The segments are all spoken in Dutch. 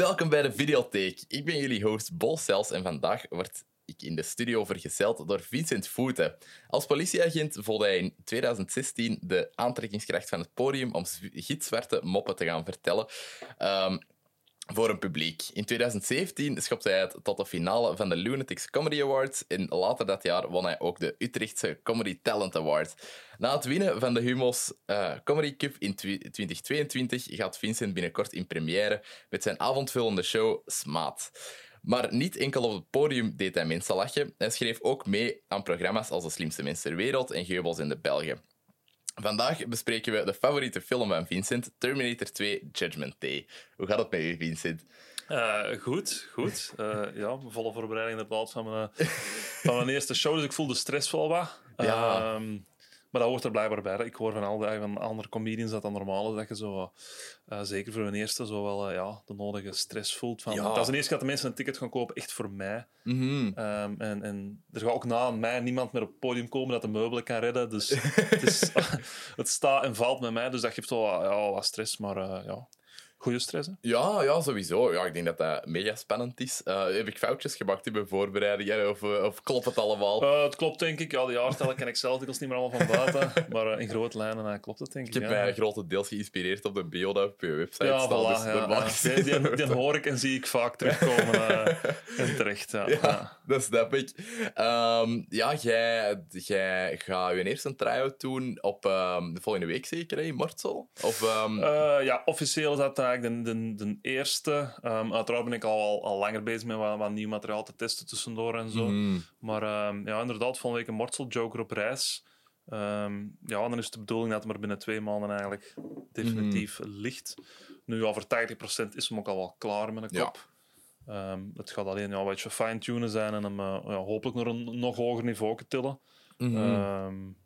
Welkom bij de Videotheek. Ik ben jullie host Bol Cels en vandaag word ik in de studio vergezeld door Vincent Voeten. Als politieagent voelde hij in 2016 de aantrekkingskracht van het podium om gitzwarte moppen te gaan vertellen. Um, voor een publiek. In 2017 schopte hij het tot de finale van de Lunatics Comedy Awards en later dat jaar won hij ook de Utrechtse Comedy Talent Award. Na het winnen van de Humos uh, Comedy Cup in 2022 gaat Vincent binnenkort in première met zijn avondvullende show Smaat. Maar niet enkel op het podium deed hij mensen lachen. Hij schreef ook mee aan programma's als De Slimste Mensen ter Wereld en Geubels in de Belgen. Vandaag bespreken we de favoriete film van Vincent, Terminator 2 Judgment Day. Hoe gaat het met u, Vincent? Uh, goed, goed. Uh, ja, volle voorbereiding inderdaad van mijn, van mijn eerste show, dus ik voel de stress wel wat. Ja. Uh, maar dat hoort er blijkbaar bij. Ik hoor van al die van andere comedians dat dat normaal is. Dat je zo, uh, zeker voor een eerste, zo wel uh, ja, de nodige stress voelt. Van, ja. Dat is een eerste dat de mensen een ticket gaan kopen, echt voor mij. Mm -hmm. um, en, en er gaat ook na mij niemand meer op het podium komen dat de meubelen kan redden. Dus het, is, het staat en valt met mij. Dus dat geeft wel ja, wat stress. Maar uh, ja, Goede stress, hè? Ja, ja, sowieso. Ja, ik denk dat dat mega spannend is. Uh, heb ik foutjes gemaakt in mijn voorbereiding? Of, uh, of klopt het allemaal? Uh, het klopt, denk ik. Ja, de jaartallen ken ik zelf niet meer allemaal van buiten. maar in grote lijnen klopt het, denk ik. Ik heb ja. mij grotendeels geïnspireerd op de dat op je website ja. Voilà, dus ja, die, die, die, hoor ik en zie ik vaak terugkomen. en terecht, ja. ja, dat snap ik. Um, ja, jij, jij gaat je eerste try-out doen op um, de volgende week zeker, hè, in Mortsel? Of, um... ja, officieel is dat eigenlijk de, de, de eerste. Um, uiteraard ben ik al, al langer bezig met wat, wat nieuw materiaal te testen tussendoor en zo. Mm. Maar um, ja, inderdaad, volgende week een Mortsel Joker op reis. Um, ja, dan is het de bedoeling dat het maar binnen twee maanden eigenlijk definitief mm. ligt. Nu, over 80% is hem ook al wel klaar met een kop. Ja. het gaat alleen ja, een beetje fine-tunen zijn en hem uh, ja, hopelijk naar een nog hoger niveau tillen. Mm -hmm.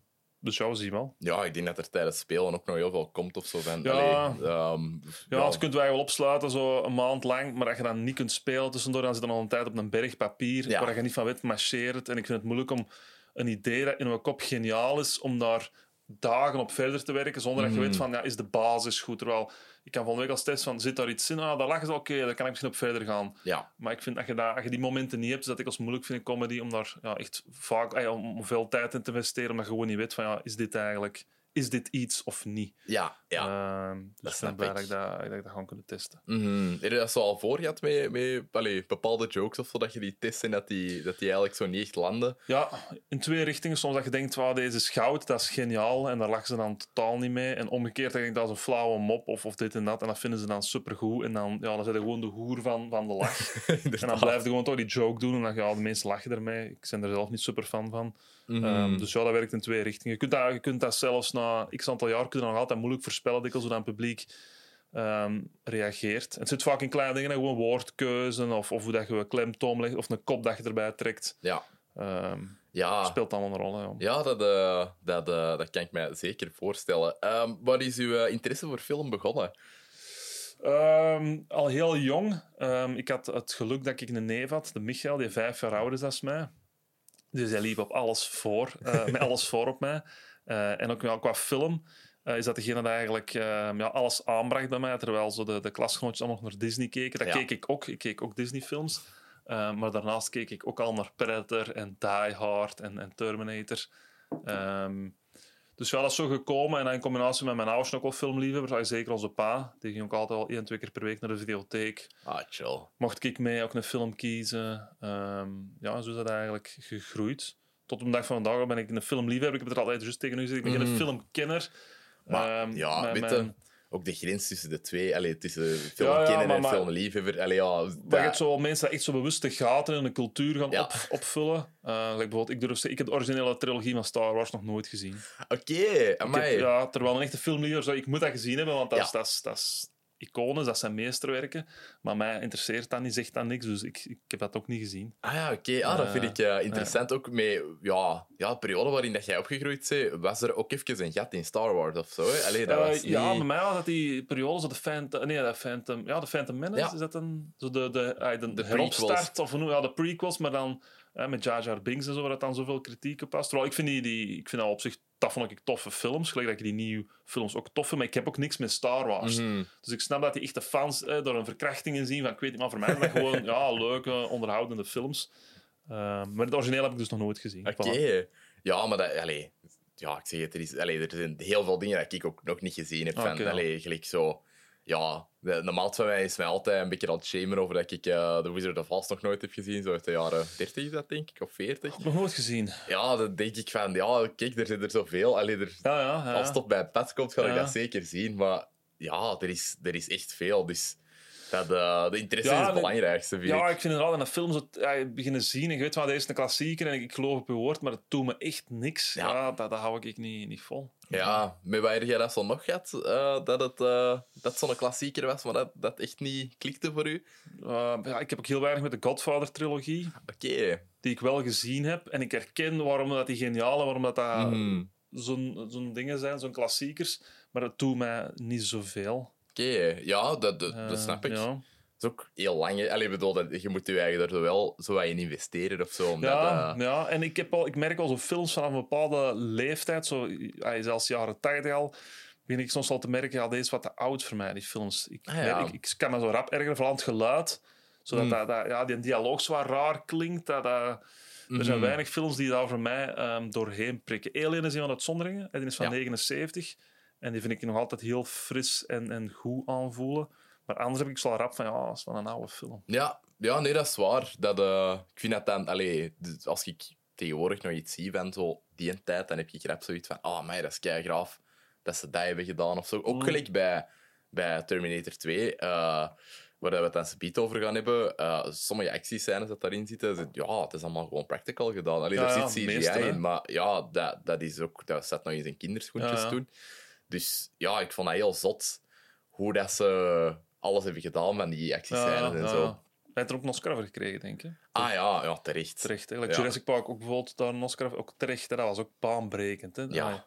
Dus ja, we zien wel. Ja, ik denk dat er tijdens spelen ook nog heel veel komt of zo. Van, ja, allee, um, ja, ja. kunt wij wel opsluiten, zo een maand lang, maar als je dan niet kunt spelen tussendoor, dan zit er al een tijd op een berg papier ja. waar je niet van weet, marcheert. En ik vind het moeilijk om een idee dat in mijn kop geniaal is, om daar dagen op verder te werken, zonder dat je weet mhm. van, ja, is de basis goed? Terwijl, ik kan van week als test van, zit daar iets in? Ah, daar lachen ze, oké, okay, dan kan ik misschien op verder gaan. Ja. Maar ik vind, dat je, dat, als je die momenten niet hebt, is dat ik als moeilijk vind in comedy, om daar ja, echt vaak, om veel tijd in te investeren, je gewoon niet weet van, ja, is dit eigenlijk is dit iets of niet? Ja, ja. Uh, dus ik ben blij dat ik dat, dat, dat gewoon kunnen testen. Mm -hmm. Heb je dat zo al voor gehad met, met allee, bepaalde jokes of zo, dat je die test en dat die, dat die eigenlijk zo niet echt landen? Ja, in twee richtingen. Soms dat je denkt, wow, deze is goud, dat is geniaal, en daar lachen ze dan totaal niet mee. En omgekeerd denk ik, dat is een flauwe mop of, of dit en dat, en dat vinden ze dan supergoed. En dan, ja, dan zijn ze gewoon de hoer van, van de lach. en dan blijf je gewoon toch die joke doen, en dan ja, de mensen lachen ermee. Ik ben er zelf niet super fan van. Mm -hmm. um, dus ja, dat werkt in twee richtingen. Je kunt dat, je kunt dat zelfs na x aantal jaar kunnen nog altijd moeilijk voorspellen dikwijls hoe dat publiek um, reageert. Het zit vaak in kleine dingen, gewoon woordkeuzen of, of hoe dat je een klemtoon legt of een kop dat je erbij trekt. Ja. Um, ja. speelt allemaal een rol. Hè, ja, dat, uh, dat, uh, dat kan ik mij zeker voorstellen. Um, waar is uw uh, interesse voor film begonnen? Um, al heel jong. Um, ik had het geluk dat ik een neef had, de Michael, die vijf jaar ouder is dan mij. Dus hij liep op alles voor, met alles voor op mij. En ook wel qua film uh, is dat degene dat eigenlijk ja, alles aanbracht bij mij. Terwijl zo de, de klasgenootjes allemaal nog naar Disney keken. Dat ja. keek ik ook. Ik keek ook Disney-films. maar daarnaast keek ik ook al naar Predator en Die Hard en, en Terminator. Um, dus ja, dat is zo gekomen. En dan in combinatie met mijn ouders ook wel filmliefhebbers. Zeker onze pa. Die ging ook altijd al één, twee keer per week naar de videotheek. Ah, chill. Mocht ik mee ook een film kiezen. Um, ja, zo is dat eigenlijk gegroeid. Tot op de dag van vandaag ben ik een filmliefhebber. Ik heb het er altijd juist tegen u gezegd. Ik ben mm. geen filmkenner. Maar um, ja, met, mijn, ook de grens tussen de twee, allee, tussen filmkenner ja, ja, en filmliefhebber. Allee, ja, dat... je hebt zo mensen die echt zo bewust de gaten in de cultuur gaan op, opvullen. Uh, like bijvoorbeeld, ik, durf, ik heb de originele trilogie van Star Wars nog nooit gezien. Oké, okay, Ja, terwijl een echte filmliefhebber zou ik moet dat gezien hebben, want dat, is, is, dat zijn meesterwerken. Maar mij interesseert dat niet, zegt dat niks, dus ik, ik heb dat ook niet gezien. Ah ja, oké. Okay. Ah, dat vind ik uh, interessant. Uh, ook met ja, ja, de periode waarin dat jij opgegroeid bent, was er ook even een gat in Star Wars of zo? Hè? Allee, dat was uh, Ja, bij mij was dat die periode, zo de Phantom... Nee, de Phantom... Ja, de Phantom Menace, ja. is dat een... Zo de, de, de, de, de heropstart, of hoe ja, de prequels, maar dan Hè, met Jar Jar Binks en zo, waar dat dan zoveel kritiek op was. Terwijl ik vind, die, die, ik vind dat op zich, dat vond ik toffe films. Gelijk dat ik die nieuwe films ook tof vind, maar ik heb ook niks met Star Wars. Mhm. Dus ik snap dat die echte fans hè, door een verkrachting in zien van, ik weet niet, maar voor mij zijn dat gewoon ja, leuke, onderhoudende films. Uh, maar het origineel heb ik dus nog nooit gezien. Oké. Ja, maar dat, allee, ja, ik zeg het, er, is, allee, er zijn heel veel dingen dat ik ook nog niet gezien heb. Van, Oké, ja. allee, gelijk zo... Ja, de, de maat van mij is mij altijd een beetje aan het shamen over dat ik eh The Wizard of Oz nog nooit heb gezien. Zo uit de jaren 30 is dat, denk ik, of 40. Nog nooit gezien. Ja, dan denk ik van, ja, kijk, er zit er zoveel. Allee, er, Ja, ja, ja. Als het op bij pad komt, ga ik dat zeker zien. Maar ja, er is, er is echt veel. Dus dat, eh, de interesse Ja, is het belangrijkste, vind Ja, ik. vind inderdaad, in de films het, ja, beginnen zien en je weet wel, deze is een klassieker en ik, ik geloof op je woord, maar het doet me echt niks. Ja. Ja, dat, dat hou ik niet, niet vol. Ja, met waar jij dat zo nog had, eh, dat het eh, dat zo'n klassieker was, maar dat, dat echt niet klikte voor u. Uh, ja, ik heb ook heel weinig met de Godfather-trilogie, Oké. die ik wel gezien heb. En ik herken waarom dat die geniale, waarom dat, dat zo'n zo'n dingen zijn, zo'n klassiekers. Maar dat doet mij niet zoveel. Oké, ja, dat, dat, dat Eh, snap ik. Ja. Dat is ook heel lang. Allee, bedoel, dat, je moet je eigen er wel zo wat in investeren of zo. Omdat, Ja, eh, ja, en ik, heb al, ik merk al zo films vanaf een bepaalde leeftijd, zo, zelfs jaren 80 al, begin ik soms al te merken, ja, deze is wat te oud voor mij, die films. Ik, Ah, ja. merk- ik, ik kan me zo rap ergeren, vooral aan het geluid. Zodat Mm. dat, dat, ja, die dialoog zo wat raar klinkt. Dat, dat, Er zijn Mhm. weinig films die daar voor mij ehm, doorheen prikken. Alien is een van uitzonderingen. en Die is van Ja. 79. En die vind ik nog altijd heel fris en, en goed aanvoelen. Maar anders heb ik zo rap van, ja, dat is wel een oude film. Ja, ja, nee, dat is waar. Dat, eh, ik vind dat dan... Dus als ik tegenwoordig nog iets zie van zo die een tijd, dan heb ik rap zoiets van... Oh, mij, dat is keigraaf dat ze dat hebben gedaan of zo. Ook Mm. gelijk bij, bij Terminator 2, eh, waar we het dan subiet over gaan hebben. eh, sommige actiescènes dat daarin zitten, ja, het is allemaal gewoon practical gedaan. Allee, Ja, er zit CGI meeste, in, maar ja, dat, dat is ook... Dat staat nog in zijn kinderschoentjes Ja, ja. toen. Dus ja, ik vond dat heel zot hoe dat ze alles hebben gedaan van die actiescènes en zo. Hij heeft er ook een Oscar voor gekregen, denk ik. Ah ja, ja terecht. Terecht. Hè? Like Ja. Jurassic Park ook bijvoorbeeld daar een Oscar ook terecht. Hè? Dat was ook baanbrekend. Hè? Ja. Ah,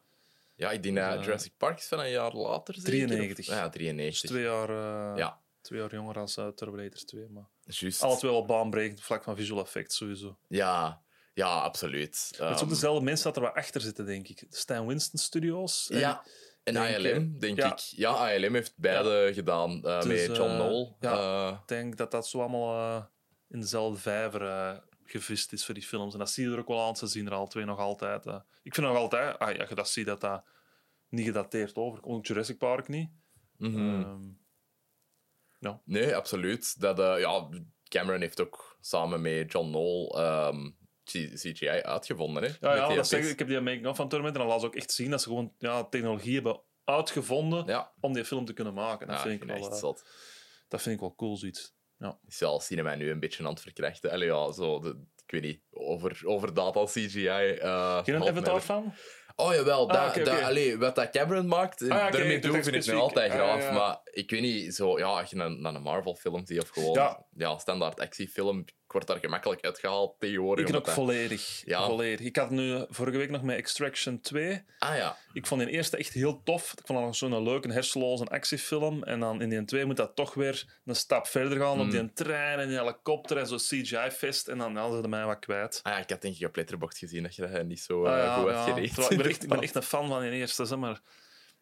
Ja, ik denk dat Dus, eh, Jurassic Park is van een jaar later. zeker? 93. Of- Ja, dus 93. twee, jaar, eh, Ja, twee jaar jonger als uh, Terminator 2. Maar juist. alle twee wel baanbrekend op vlak van visual effects sowieso. Ja, ja, absoluut. Het is ook Ehm, dezelfde mensen dat er wat achter zitten, denk ik. Stan Winston Studios. Ja, en denk, ILM, denk ja. ik. Ja, ILM heeft beide gedaan eh, Dus, met John eh, Knoll. ja. Eh, Ik denk dat dat zo allemaal in dezelfde vijver gevist is voor die films. En dat zie je er ook wel aan. Ze zien er al twee nog altijd. Ik vind nog altijd, ah, ja, je dat ziet dat dat niet gedateerd overkomt. Ook Jurassic Park niet. mhm. Ehm, Nee, absoluut. Dat, ja, Cameron heeft ook samen met John Knoll ehm, CGI uitgevonden. Hè, ja, ja dat zeg, ik. ik heb die making-of van Terminator en dan laat ze ook echt zien dat ze gewoon ja, technologie hebben uitgevonden Ja, om die film te kunnen maken. Dat, ja, vind, ik wel, echt eh, zot. dat vind ik wel cool, zoiets. Ja. is wel cinema nu een beetje aan het verkrachten. Allee, ja, zo, de, ik weet niet, over, over data CGI. eh, Geen Avatar van? Oh jawel, dat, oké. allee, wat dat Cameron maakt, Ah, ja, oké, daarmee doen vind ik specifiek. altijd Ah, graaf. ja, ja. Maar ik weet niet, zo, ja, als je een, naar een Marvel-film ziet of gewoon Ja. ja. standaard actiefilm, ik word daar gemakkelijk uitgehaald tegenwoordig. Ik ook dat- volledig, Ja. volledig. Ik had nu vorige week nog met Extraction 2. Ah ja, Ik vond die eerste echt heel tof. Ik vond dat zo'n leuke, hersenloze actiefilm. En dan in die twee moet dat toch weer een stap verder gaan. Op Mm. die trein en die helikopter en zo CGI-fest. En dan ja, ze mij wat kwijt. ah ja, ik had denk ik op Letterboxd gezien dat je dat niet zo Ah, eh, ja, goed ja. had gereed. Ik, ben echt, ik ben echt een fan van die eerste, zeg maar.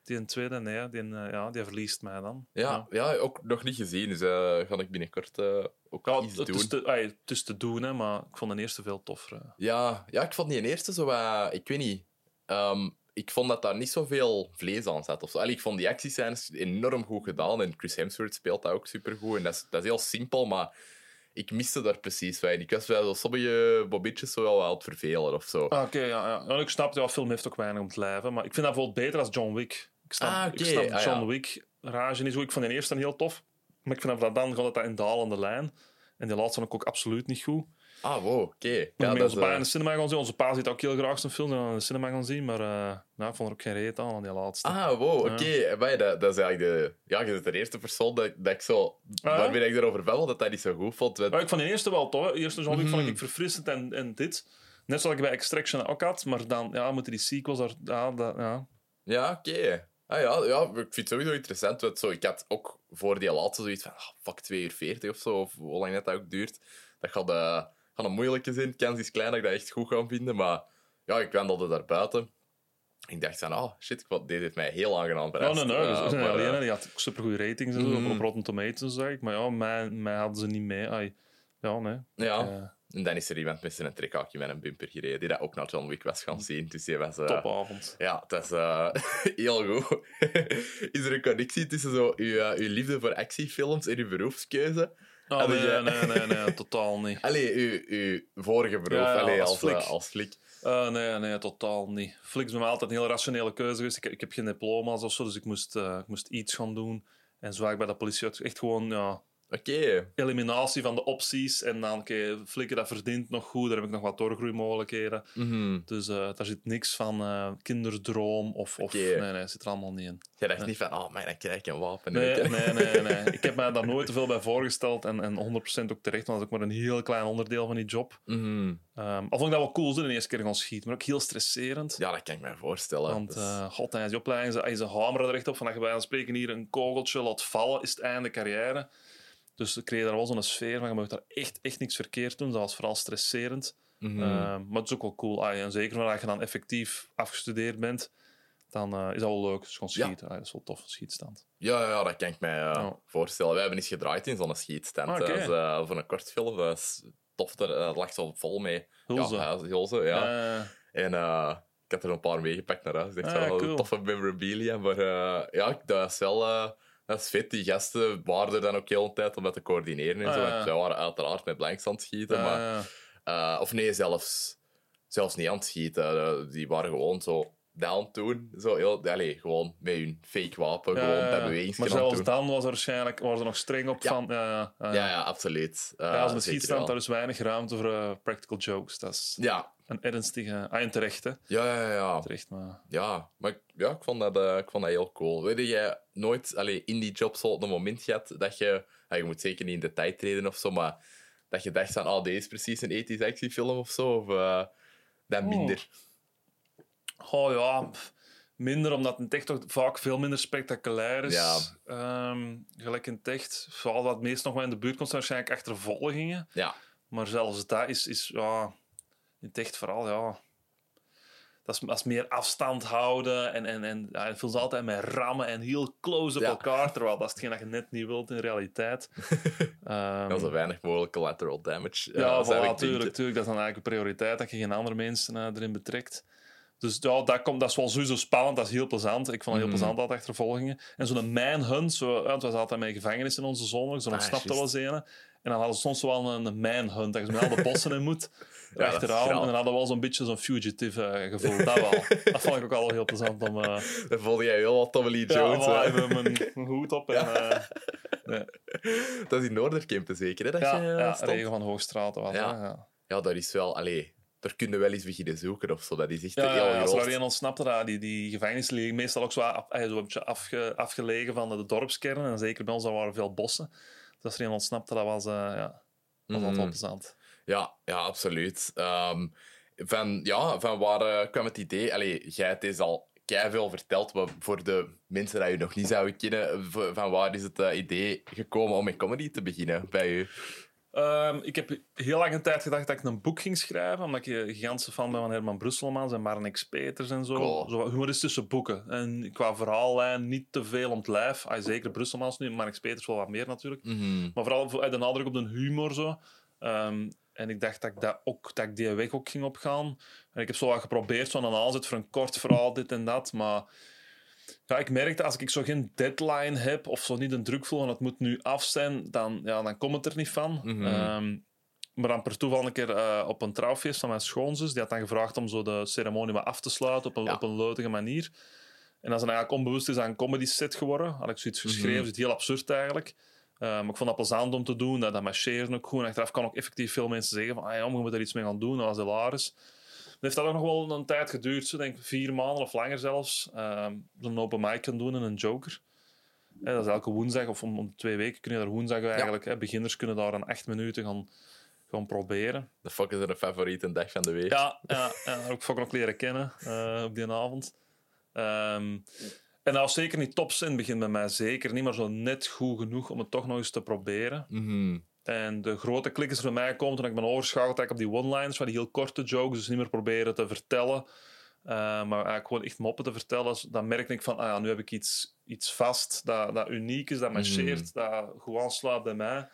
Die tweede, nee, die, eh, ja, die verliest mij dan. Ja, ja, ook nog niet gezien, dus eh ga ik binnenkort eh, ook Ja, iets het, doen. is te, het is te doen, hè, maar ik vond de eerste veel toffer. Ja, ja, ik vond die eerste zo wat... Ik weet niet. ehm, ik vond dat daar niet zoveel vlees aan zat. Of zo. Allee, ik vond die actiescènes enorm goed gedaan. En Chris Hemsworth speelt dat ook supergoed. En dat is, dat is heel simpel, maar ik miste daar precies wat in. Ik was zo sommige bobitjes zo wel aan het vervelen of zo. Ah, Oké, ja, ja. Ja, ik snap, ja, film heeft ook weinig om te lijven. Maar ik vind dat bijvoorbeeld beter als John Wick. Ik snap, Ah, ik oké, snap ah, John ja. Wick rage niet zo. Ik vond de eerste heel tof. Maar ik vind dat dan gaat het dat in dalende lijn. En die laatste vond ik ook absoluut niet goed. Ah, wow, oké. Ja, Ja, met dat onze is, pa eh, in de cinema gaan zien. Onze pa ziet ook heel graag zijn film in de cinema gaan zien. Maar eh nou, ik vond er ook geen reet aan, aan die laatste. Ah, wow, oké. Amai, Dat, dat is eigenlijk de... Ja, je bent de eerste persoon dat, dat ik zo... ja? Waarmee ik erover babbel, dat dat niet zo goed vond. Maar ik vond de eerste wel tof. hè. De eerste John Wick vond Mhm. ik verfrissend en, en dit. Net zoals ik bij Extraction ook had. Maar dan ja, moeten die sequels... Er, ja, dat, ja. Ja, oké. Ah ja, ja, ik vind het sowieso interessant. Want zo, ik had ook voor die laatste zoiets van, ah, fuck, 2 uur 40 of zo, of hoe lang dat ook duurt. Dat gaat, eh, Gaan een moeilijke zijn. Kans is klein dat ik dat echt goed ga vinden. Maar ja, ik wandelde daar buiten. Ik dacht van, oh shit, wat, dit heeft mij heel aangenaam Oh, verrast. nee, nee. Dus Eh, maar, alleen, eh, die had supergoeie ratings en zo, Mhm. op Rotten Tomatoes, zeg ik. Maar ja, mij, mij hadden ze niet mee. Ai. Ja, nee. ja. En dan is er iemand met zijn trekhaakje met een bumper gereden, die dat ook naar John Wick was gaan zien. Dus die was... eh, topavond. Ja, het is eh, heel goed. is er een connectie tussen zo uw, eh, uw liefde voor actiefilms en uw beroepskeuze? Oh, nee, nee, nee, nee, totaal niet. Allee, uw, uw vorige beroep, Ja, ja, allee, als als, flik. als flik. Nee, nee, totaal niet. Flix bij mij altijd een heel rationele keuze geweest. Ik, ik heb geen diploma's of zo, dus ik moest, ik moest iets gaan doen. En ik bij de politie. Echt gewoon ja, Oké. eliminatie van de opties. En dan, oké, flikken, dat verdient nog goed. Daar heb ik nog wat doorgroeimogelijkheden. Mhm. Dus eh, daar zit niks van eh, kinderdroom of... of. Nee, nee, zit er allemaal niet in. Je dacht niet van, oh, maar dan krijg ik een wapen. Nee, Oké. nee, nee, nee. Ik heb mij daar nooit te veel bij voorgesteld. En, en 100% ook terecht, want dat is ook maar een heel klein onderdeel van die job. Mhm. Ehm al vond ik dat wel cool, de eerste keer gaan schieten. Maar ook heel stresserend. Ja, dat kan ik me voorstellen. Want is- eh god, tijdens die opleiding ze- als je hameren er echt op van dat je bij ons spreken hier een kogeltje laat vallen, is het einde carrière. Dus ik kreeg daar wel zo'n sfeer van, je mag daar echt, echt niks verkeerd doen. Dat was vooral stresserend. Mhm. Eh, maar het is ook wel cool. Ah, ja, en zeker wanneer je dan effectief afgestudeerd bent, dan eh, is dat wel leuk. Dus gewoon Ja. schieten. Ah, dat is wel tof, schietstand. Ja, ja, dat kan ik me eh, Oh. voorstellen. We hebben eens gedraaid in zo'n schietstand. Ah. Dat voor een kortfilm. Dat is tof. Eh, lag zo vol mee. Ja, ja, ja. En ik had er een paar meegepakt naar huis. Echt Ah, wel cool. toffe memorabilia. Maar ja, dat is wel... dat is vet. Die gasten waren er dan ook heel de tijd om dat te coördineren en Ah, zo. ja. Want zij waren uiteraard met blanks aan het schieten. maar, eh, eh, of nee, zelfs, zelfs niet aan het schieten. Eh, die waren gewoon zo down toen. Zo heel, gewoon met hun fake wapen. gewoon ja, bij ja. beweging Maar zelfs dan was er waarschijnlijk was er nog streng op van... Ja, ja, ja. Ja, absoluut. Eh, Ja, als een schietstand, daar is weinig ruimte voor eh, practical jokes. Dat is Ja, een ernstige... Ah, en terecht, hè. ja, ja, ja. Terecht, maar... Ja, maar ik- ja, ik, vond dat, eh, ik vond dat heel cool. Weet jij nooit allee, in die job zo een moment gehad dat je... ja, je moet zeker niet in detail treden of zo, maar dat je dacht van, oh, deze is precies een ethische actiefilm of zo? Of uh, dat Oh. minder? Oh ja, pff, minder, omdat een echt toch vaak veel minder spectaculair is. Ja. Ehm, gelijk in Techt, vooral dat het meest nog wel in de buurt komt, zijn waarschijnlijk achtervolgingen. Ja. Maar zelfs dat is, is ja, in Techt vooral, ja... Dat is, dat is meer afstand houden en, en, en ja, het voelt altijd met rammen en heel close op Ja. elkaar, terwijl dat is hetgeen dat je net niet wilt in realiteit. Ehm, Ja, zo weinig mogelijk collateral damage. ja, ik voilà, denken. tuurlijk, tuurlijk. Dat is dan eigenlijk een prioriteit, dat je geen andere mensen eh, erin betrekt. Dus ja, dat, komt, dat is wel sowieso spannend, dat is heel plezant. Ik vond het heel Mhm. plezant, dat achtervolgingen. En zo'n manhunt, zo, ja, het was altijd mijn gevangenis in onze zone, zo Ah, ontsnapte een. En dan hadden ze soms wel een, manhunt, dat je met al de bossen in moet. achteraan. En dan hadden we wel zo'n beetje zo'n fugitive eh, gevoel. Dat wel. dat vond ik ook al heel plezant om... eh Dan voelde jij heel wat Tommy Lee ja, Jones. hè. even mijn, mijn hoed op. En, eh, nee. Dat is in Noorderkempen zeker, hè? Dat ja, je, ja, stond? regen van Hoogstraat. Was, Ja. ja. Ja. Ja, dat is wel... Allee, daar kunnen we wel eens beginnen zoeken of zo. Dat is echt Ja, heel ja, als er alleen ontsnapte, dat, die, die gevangenissen liggen meestal ook zo, af, eh, zo een beetje afge, afgelegen van de dorpskern. En zeker bij ons, daar waren veel bossen. Dus als er een ontsnapte, dat was, eh, ja, was altijd plezant. Ja, ja absoluut. Ehm, van, ja, van waar eh, kwam het idee? Allee, jij hebt deze al veel verteld, maar voor de mensen die je nog niet zouden kennen, van waar is het eh, idee gekomen om met comedy te beginnen bij u? Ehm, ik heb heel lang een tijd gedacht dat ik een boek ging schrijven, omdat ik een gigantische fan ben van Herman Brusselmans en Marnix Peters en zo. Cool. zo humoristische boeken. En qua verhaallijn niet te veel om het lijf. Ah, zeker Brusselmans nu, Marnix Peters wel wat meer natuurlijk. Mhm. Maar vooral voor- uit de nadruk op de humor zo. Ehm, en ik dacht dat ik, dat, ook, dat ik die weg ook ging opgaan. En ik heb zo wat geprobeerd, zo'n aanzet voor een kort verhaal, dit en dat. Maar ja, ik merkte als ik zo geen deadline heb of zo niet een druk voel van het moet nu af zijn, dan, ja, dan komt het er niet van. Mhm. Ehm, maar dan per toeval een keer eh, op een trouwfeest van mijn schoonzus. Die had dan gevraagd om zo de ceremonie wat af te sluiten op een, Ja. op een leutige manier. En dat is dan eigenlijk onbewust is dat een comedy set geworden. Had ik zoiets geschreven, Mhm. het heel absurd eigenlijk. Eh, maar ik vond dat plezant om te doen. Dat, dat marcheren ook goed. En achteraf kan ook effectief veel mensen zeggen van, ah, ja, je moet er iets mee gaan doen. Dat was hilarisch. Heeft dat ook nog wel een tijd geduurd. Zo denk ik vier maanden of langer zelfs. Ehm een open mic kan doen en een joker. Dat is elke woensdag of om, om twee weken kun je daar woensdag eigenlijk. hè, beginners kunnen daar een acht minuten gaan, gaan proberen. De fuck is er een favoriete dag van de week? Ja, ja, ja ik Fok nog leren kennen eh, op die avond. Ehm, en dat was zeker niet tops in het begin bij mij. Zeker niet, maar zo net goed genoeg om het toch nog eens te proberen. Mhm. En de grote klik is voor mij komt toen ik ben overschakeld op die one-liners, waar die heel korte jokes, dus niet meer proberen te vertellen, eh, maar eigenlijk gewoon echt moppen te vertellen. Dus dan merk ik van, ah ja, nu heb ik iets, iets vast dat, dat uniek is, dat marcheert, dat goed aanslaat bij mij.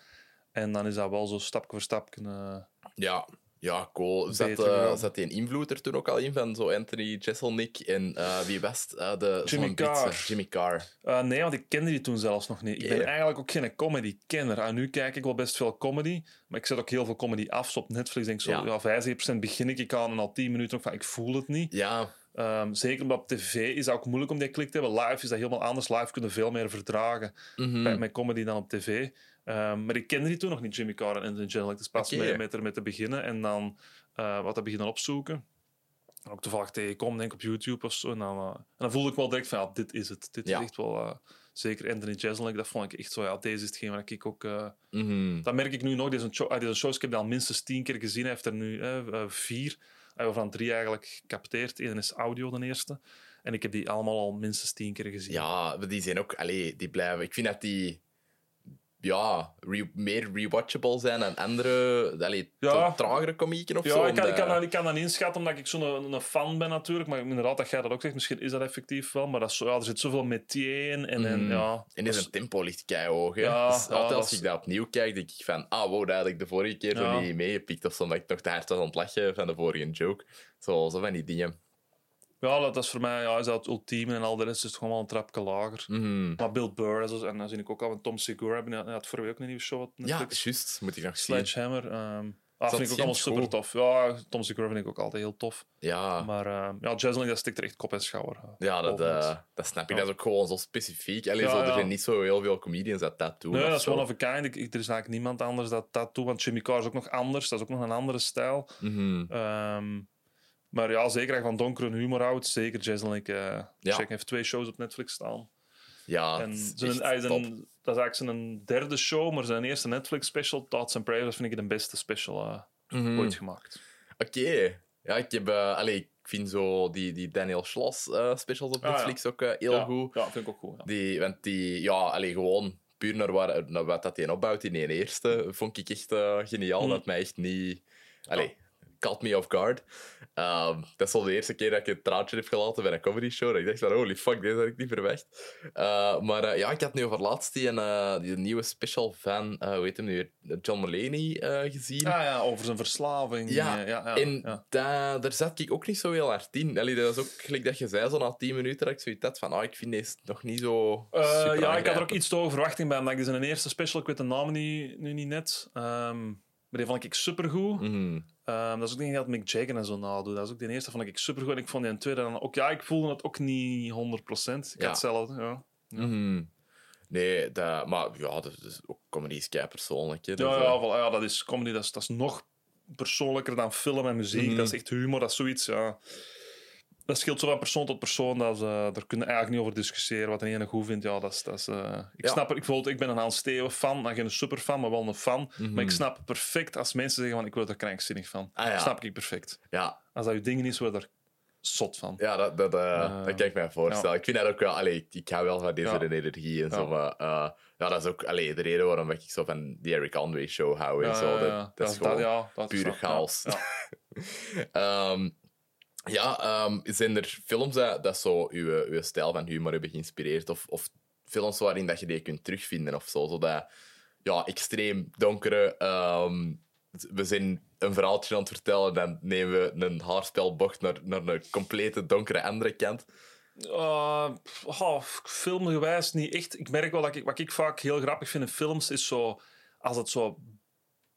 En dan is dat wel zo stapje voor stapje. eh, Ja, ja cool. Zat, zat die een invloed er toen ook al in van zo Anthony Jeselnik en eh, wie West? eh de, Jimmy Carr. Jimmy Carr. Uh, nee, want ik kende die toen zelfs nog niet. Ik ben eigenlijk ook geen comedy-kenner. En nu kijk ik wel best veel comedy, maar ik zet ook heel veel comedy af. Op Netflix denk ik zo, Ja. ja. 75% begin ik, ik aan en al 10 minuten ook van, ik voel het niet. Ja, Ehm, zeker omdat op tv is dat ook moeilijk om die klik te hebben. Live is dat helemaal anders. Live kunnen veel meer verdragen mhm. bij, met comedy dan op tv. Ehm, maar ik kende die toen nog niet, Jimmy Carr en Anthony Jeselnik. Dus pas mee met, er, met te beginnen en dan eh, wat te beginnen opzoeken. En ook toevallig tegenkom, denk ik op YouTube of zo. En dan, eh, en dan voelde ik wel direct van, ja, dit is het. Dit Ja. is echt wel... eh, zeker Anthony Jeselnik, dat vond ik echt zo, ja, deze is hetgeen waar ik ook... mhm. dat merk ik nu nog. Deze, show, ah, deze shows, ik heb die al minstens tien keer gezien. Hij heeft er nu vier, uh, waarvan drie eigenlijk gecapteerd. Eén is audio, de eerste. En ik heb die allemaal al minstens tien keer gezien. ja, die zijn ook, allee, die blijven. Ik vind dat die ja, re- meer rewatchable zijn dan andere, allee, Ja. tragere komieken of Ja, zo. ik kan, ik, kan, ik kan dat inschatten omdat ik zo'n een fan ben natuurlijk. Maar inderdaad, dat jij dat ook zegt, misschien is dat effectief wel. Maar dat is ja, er zit zoveel metier in. En, en, Mhm. ja, En is- een tempo ligt keihoog. Ja, dus ja, altijd als ik dat opnieuw kijk, denk ik van, ah wow, dat had ik de vorige keer Ja. zo niet meegepikt. Of zo, omdat ik nog te hard was aan het lachen van de vorige joke. Zo, zo van die dingen. Ja, dat is voor mij ja, is dat het ultieme. En al de rest is het gewoon wel een trapje lager. Mhm. Maar Bill Burr, is- en dan zie ik ook al, want Tom Segura, hebben die had vorige week ook een nieuwe show Ja, juist. Moet ik nog zien. Sledgehammer. ah, dat vind ik ook allemaal super tof. Ja, Tom Segura vind ik ook altijd heel tof. Ja, Maar ehm ja, Jeselnik, dat stikt er echt kop en schouder. eh, ja dat, eh, dat snap ik. Ja. Dat is ook gewoon zo specifiek. Allee, Ja, zo, er ja. zijn niet zo heel veel comedians dat dat doen. Nee, dat is one of a kind. Ik, ik- er is eigenlijk niemand anders dat dat doet. Want Jimmy Carr is ook nog anders. Dat is ook nog een andere stijl. Mhm. Ehm, maar ja, zeker als je van donkere humor houdt. Zeker Jeselnik. eh Ja. Check heeft twee shows op Netflix staan. Ja, en zijn, een, dat is eigenlijk zijn derde show. Maar zijn eerste Netflix special, Thoughts and Prayers, vind ik de beste special eh, Mhm. ooit gemaakt. Oké. Ja, ik heb... eh, ik vind zo die, die Daniel Schloss specials op Ah, ja. Netflix ook heel ja, goed. Ja, vind ik ook goed. Ja. Die, want die, ja, allee, gewoon puur naar, waar, naar wat dat hij opbouwt in die eerste, vond ik echt geniaal. Mm. Dat mij echt niet. Allee, caught me off guard. Ehm, dat is al de eerste keer dat ik een traantje heb gelaten bij een comedy show. Dat ik dacht van, holy fuck, deze had ik niet verwacht. Eh, maar eh, ja, ik had nu over laatst die, eh, die nieuwe special van, hoe heet hem nu weer? John Mulaney gezien. Ah ja, over zijn verslaving. Ja, ja, ja, en ja. da- daar zat ik ook niet zo heel hard in. Allee, dat was ook gelijk dat je zei, zo na 10 minuten, dat ik zoiets had van, ah, ik vind deze nog niet zo ja, ik had er ook iets te hoge verwachting bij. Omdat ik zijn eerste special, ik weet de naam niet, nu niet net. Ehm, maar die vond ik supergoed. Mhm. Ehm, dat is ook niet dat Mick Jagger en zo nadoet. Dat is ook de eerste vond ik supergoed. En ik vond die tweede dan ook... Ja, ik voelde het ook niet 100%. Ik Ja. had hetzelfde, ja. Ja. Mhm. Nee, dat, maar ja, dat is ook comedy is kei persoonlijk. Hè. Ja, Dus, ja, eh, wel, ja, dat is comedy. Dat is, dat is nog persoonlijker dan film en muziek. Mhm. Dat is echt humor. Dat is zoiets, ja... Dat scheelt zo van persoon tot persoon. Dat eh, daar kunnen we eigenlijk niet over discussiëren. Wat de ene goed vindt, ja, dat is... Dat is eh, ik Ja. snap het. Ik, bijvoorbeeld, ik ben een Hans Steeuwen fan. Nou, geen superfan, maar wel een fan. Mhm. Maar ik snap perfect als mensen zeggen van ik word er krankzinnig van. Ah, ja. Snap ik perfect. ja, Als dat je ding is, word je er zot van. ja, dat, dat, eh, Eh, dat kan ik me voorstellen. Ik vind dat ook wel... Allee, ik, ik hou wel van deze Ja. energie en zo, maar... eh, ja, dat is ook allee, de reden waarom ik zo van die Eric Andre show hou. en zo. Dat, dat is gewoon... ja, dat ja, chaos. Ja, Ehm, ja, ehm, zijn er films dat, dat zo uw, uw stijl van humor hebben geïnspireerd? Of, of films waarin dat je die kunt terugvinden of zo? Zodat, ja, extreem donkere... ehm, we zijn een verhaaltje aan het vertellen, dan nemen we een haarspelbocht naar, naar een complete donkere andere kant. Uh, oh, filmgewijs niet echt. Ik merk wel dat ik, wat ik vaak heel grappig vind in films is zo als het zo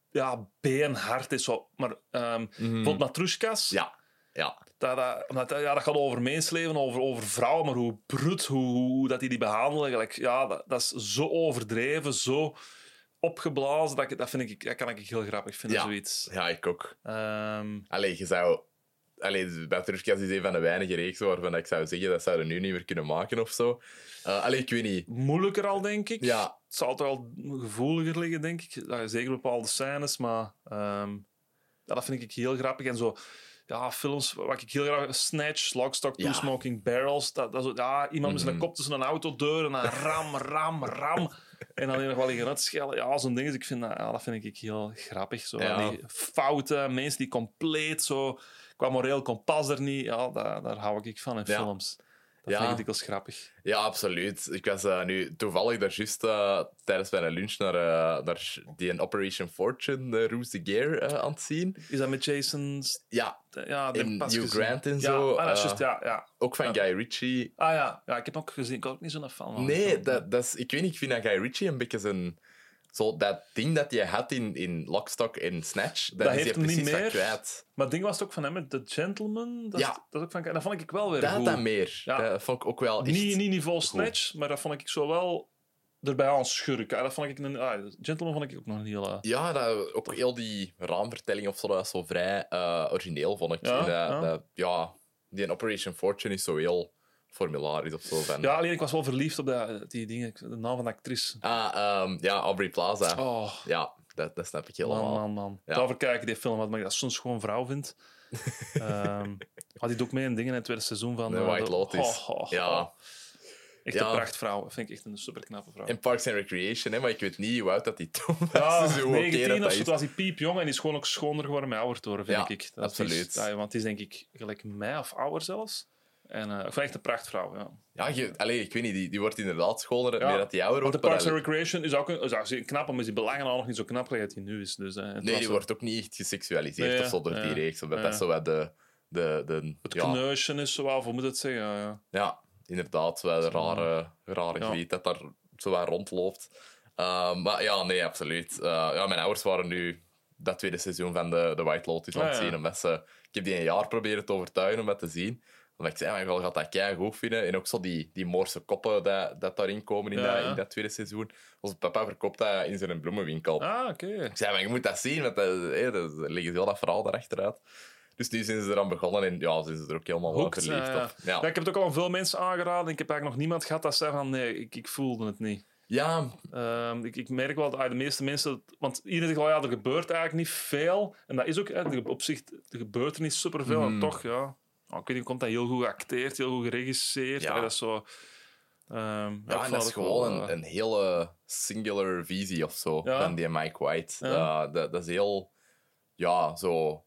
ja, beenhard is. Zo. Maar um, bijvoorbeeld Matrushkas. Ja, ja. Dat, dat, omdat, ja, dat gaat over mensleven, over, over vrouwen, maar hoe brut, hoe, hoe dat die die behandelen. Gelijk, ja, dat, dat is zo overdreven, zo opgeblazen. Dat, dat, vind ik, dat kan ik heel grappig vinden, Ja. zoiets. Ja, ik ook. Ehm, Allee, je zou... Allee, Batrushkas is een van de weinige reeksen waarvan ik zou zeggen dat zouden nu niet meer kunnen maken of zo. Eh allee, ik weet niet. moeilijker al, denk ik. Ja, Het zal toch wel gevoeliger liggen, denk ik. Zeker bepaalde scènes, maar ehm, ja, dat vind ik heel grappig. En zo, ja, films wat ik heel graag... Snatch, Lockstock, Two Ja. Smoking Barrels. Dat, dat is, ja, iemand met zijn Mhm. kop tussen een autodeur en dan ram, ram, ram. En dan nog wel liggen uitschellen. Ja, zo'n ding. Dus ik vind dat, ja, dat vind ik heel grappig. Zo, Ja. Die fouten, mensen die compleet zo... Qua moreel kompas er niet. Ja, daar, daar hou ik van in films. Dat Ja. vind ik dikwijls grappig. Ja, absoluut. Ik was eh, nu toevallig daar juist eh, tijdens mijn lunch naar, eh, naar die Operation Fortune, de Ruse de Gear, aan het zien. Is dat met Jason... St- Ja, Ja, in Hugh gezien. Grant en Ja, zo. ah, dat is juist, ja, ja. Ook van Ja. Guy Ritchie. Ah ja. ja, ik heb hem ook gezien. Ik was ook niet zo'n fan van. Nee, dat, dat is, ik weet niet, ik vind dat Guy Ritchie een beetje zijn... Zo, dat ding dat je had in, in Lockstock en Snatch, dat, Dat is heeft hij niet precies van meer. kwijt. Maar het ding was het ook van hem met The Gentleman. Dat, Ja. is, dat, ook van, dat vond ik wel weer Dat goed. dat meer. Ja. Dat vond ik ook wel echt... Niet, niet niveau Snatch, maar dat vond ik zo wel erbij aan schurken. Dat vond ik een, ah, Gentleman vond ik ook nog een heel... Ja, dat, ook heel die raamvertelling of zo, dat zo vrij eh, origineel, vond ik. Ja, En dat- ja. dat- ja, die in Operation Fortune is zo heel formularisch of zo. Van, Ja, alleen ik was wel verliefd op dat, die dingen. De naam van de actrice. Ah, ehm, ja, Aubrey Plaza. Oh, Ja, dat, dat snap ik man, helemaal. man, man. Ja. Daarvoor kijk ik die film, wat ik dat soms gewoon vrouw vind. Ehm had die ook mee in dingen in het tweede seizoen van... De eh, White de- Lotus. Oh, oh, Ja. Echt Ja. een prachtvrouw. Dat vind ik echt een superknappe vrouw. In Parks and Recreation, hè, maar ik weet niet hoe oud dat die toen was. Ja, dus hoe oké 19 dat of zo, was hij piepjong en die is gewoon ook schoner geworden met ouder vind Ja, ik. Dat absoluut. Is, want die is denk ik gelijk mij of ouder zelfs. En eh vind echt een prachtvrouw, ja. Ja, je, allee, ik weet niet, die, die wordt inderdaad schoner Ja, meer dat die ouder wordt. de Parks and Recreation is ook, een, is ook knap, maar is die belangen al nog niet zo knap als hij nu is. Dus, eh, het nee, die zo- wordt ook niet echt geseksualiseerd Nee, of zo door ja, die reeks. Omdat ja. dat zo wat de... de, de Het ja, kneusje is zo wel, hoe moet het zeggen? Ja, ja. Ja, inderdaad. Wel een rare, rare griet dat daar zo wat rondloopt. Uh, maar ja, nee, absoluut. Uh, ja, mijn ouders waren nu dat tweede seizoen van de, de White Lotus aan het zien. Omdat ze, ik heb die een jaar proberen te overtuigen om dat te zien. Omdat ik zei, maar ik gaat dat kei goed vinden. En ook zo die, die Moorse koppen dat, dat daarin komen in, Ja, dat, in dat tweede seizoen. Onze papa verkoopt dat in zijn bloemenwinkel. Ah, oké. Ik zei, maar je moet dat zien, want dat, hé, dat liggen heel dat verhaal daarachteruit. Dus nu zijn ze eraan begonnen en ja, zijn ze er ook helemaal Hoekt, verliefd ja, ja. op. Ja. Ja, ik heb het ook al veel mensen aangeraden. Ik heb eigenlijk nog niemand gehad dat zei van nee, ik, ik voelde het niet. ja, Ehm, ik, ik merk wel dat ah, de meeste mensen... Want iedereen zegt wel, ja, er gebeurt eigenlijk niet veel. En dat is ook, hè, op zich, er gebeurt er niet superveel. En toch, ja... Oh, ik weet niet, komt dat heel goed geacteerd, heel goed geregisseerd. Ja. Dat is zo... ehm, Ja, en dat is gewoon een, eh, een hele singular visie of zo Ja. van die Mike White. Dat, dat is heel, ja, zo,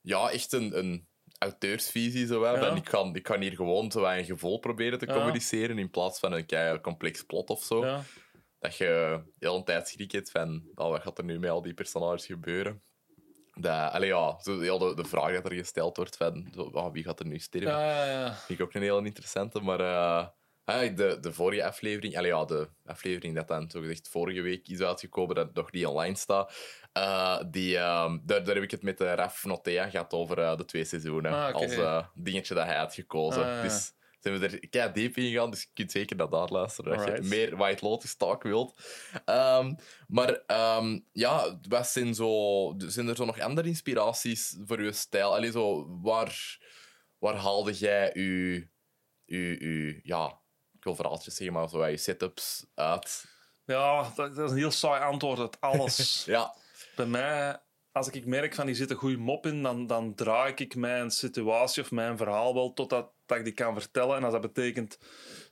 ja, echt een, een auteursvisie. Zo. Van, ik, kan, ik kan hier gewoon zo een gevoel proberen te communiceren in plaats van een kei complex plot of zo. Dat je de hele tijd schrik hebt van oh, wat gaat er nu met al die personages gebeuren. Dat, allee, ja, zo heel de, de vraag dat er gesteld wordt van zo, oh, wie gaat er nu sterven. Ja, ja, ja. Vind ik ook een heel interessante. Maar eh, de, de vorige aflevering, allee, ja, de aflevering dat dan zogezegd vorige week is uitgekomen, dat nog niet online staat, eh, die, ehm, daar, daar heb ik het met de Raf Notea gehad over eh, de twee seizoenen. Ah. Als eh, dingetje dat hij had gekozen. Ah. Dus zijn we er kei diep in gegaan, dus je kunt zeker naar daar luisteren als je meer White Lotus talk wilt. Ehm, maar ehm, ja, wat zijn, zo, zijn er zo nog andere inspiraties voor je stijl? Allee, zo, waar, waar haalde jij je, je, je ja, ik wil verhaaltjes zeggen, maar zo je setups uit? Ja, dat, dat is een heel saai antwoord. Dat alles... Ja, Bij mij, als ik merk van die zit een goede mop in, dan, dan draai ik mijn situatie of mijn verhaal wel totdat dat ik die kan vertellen. En als dat betekent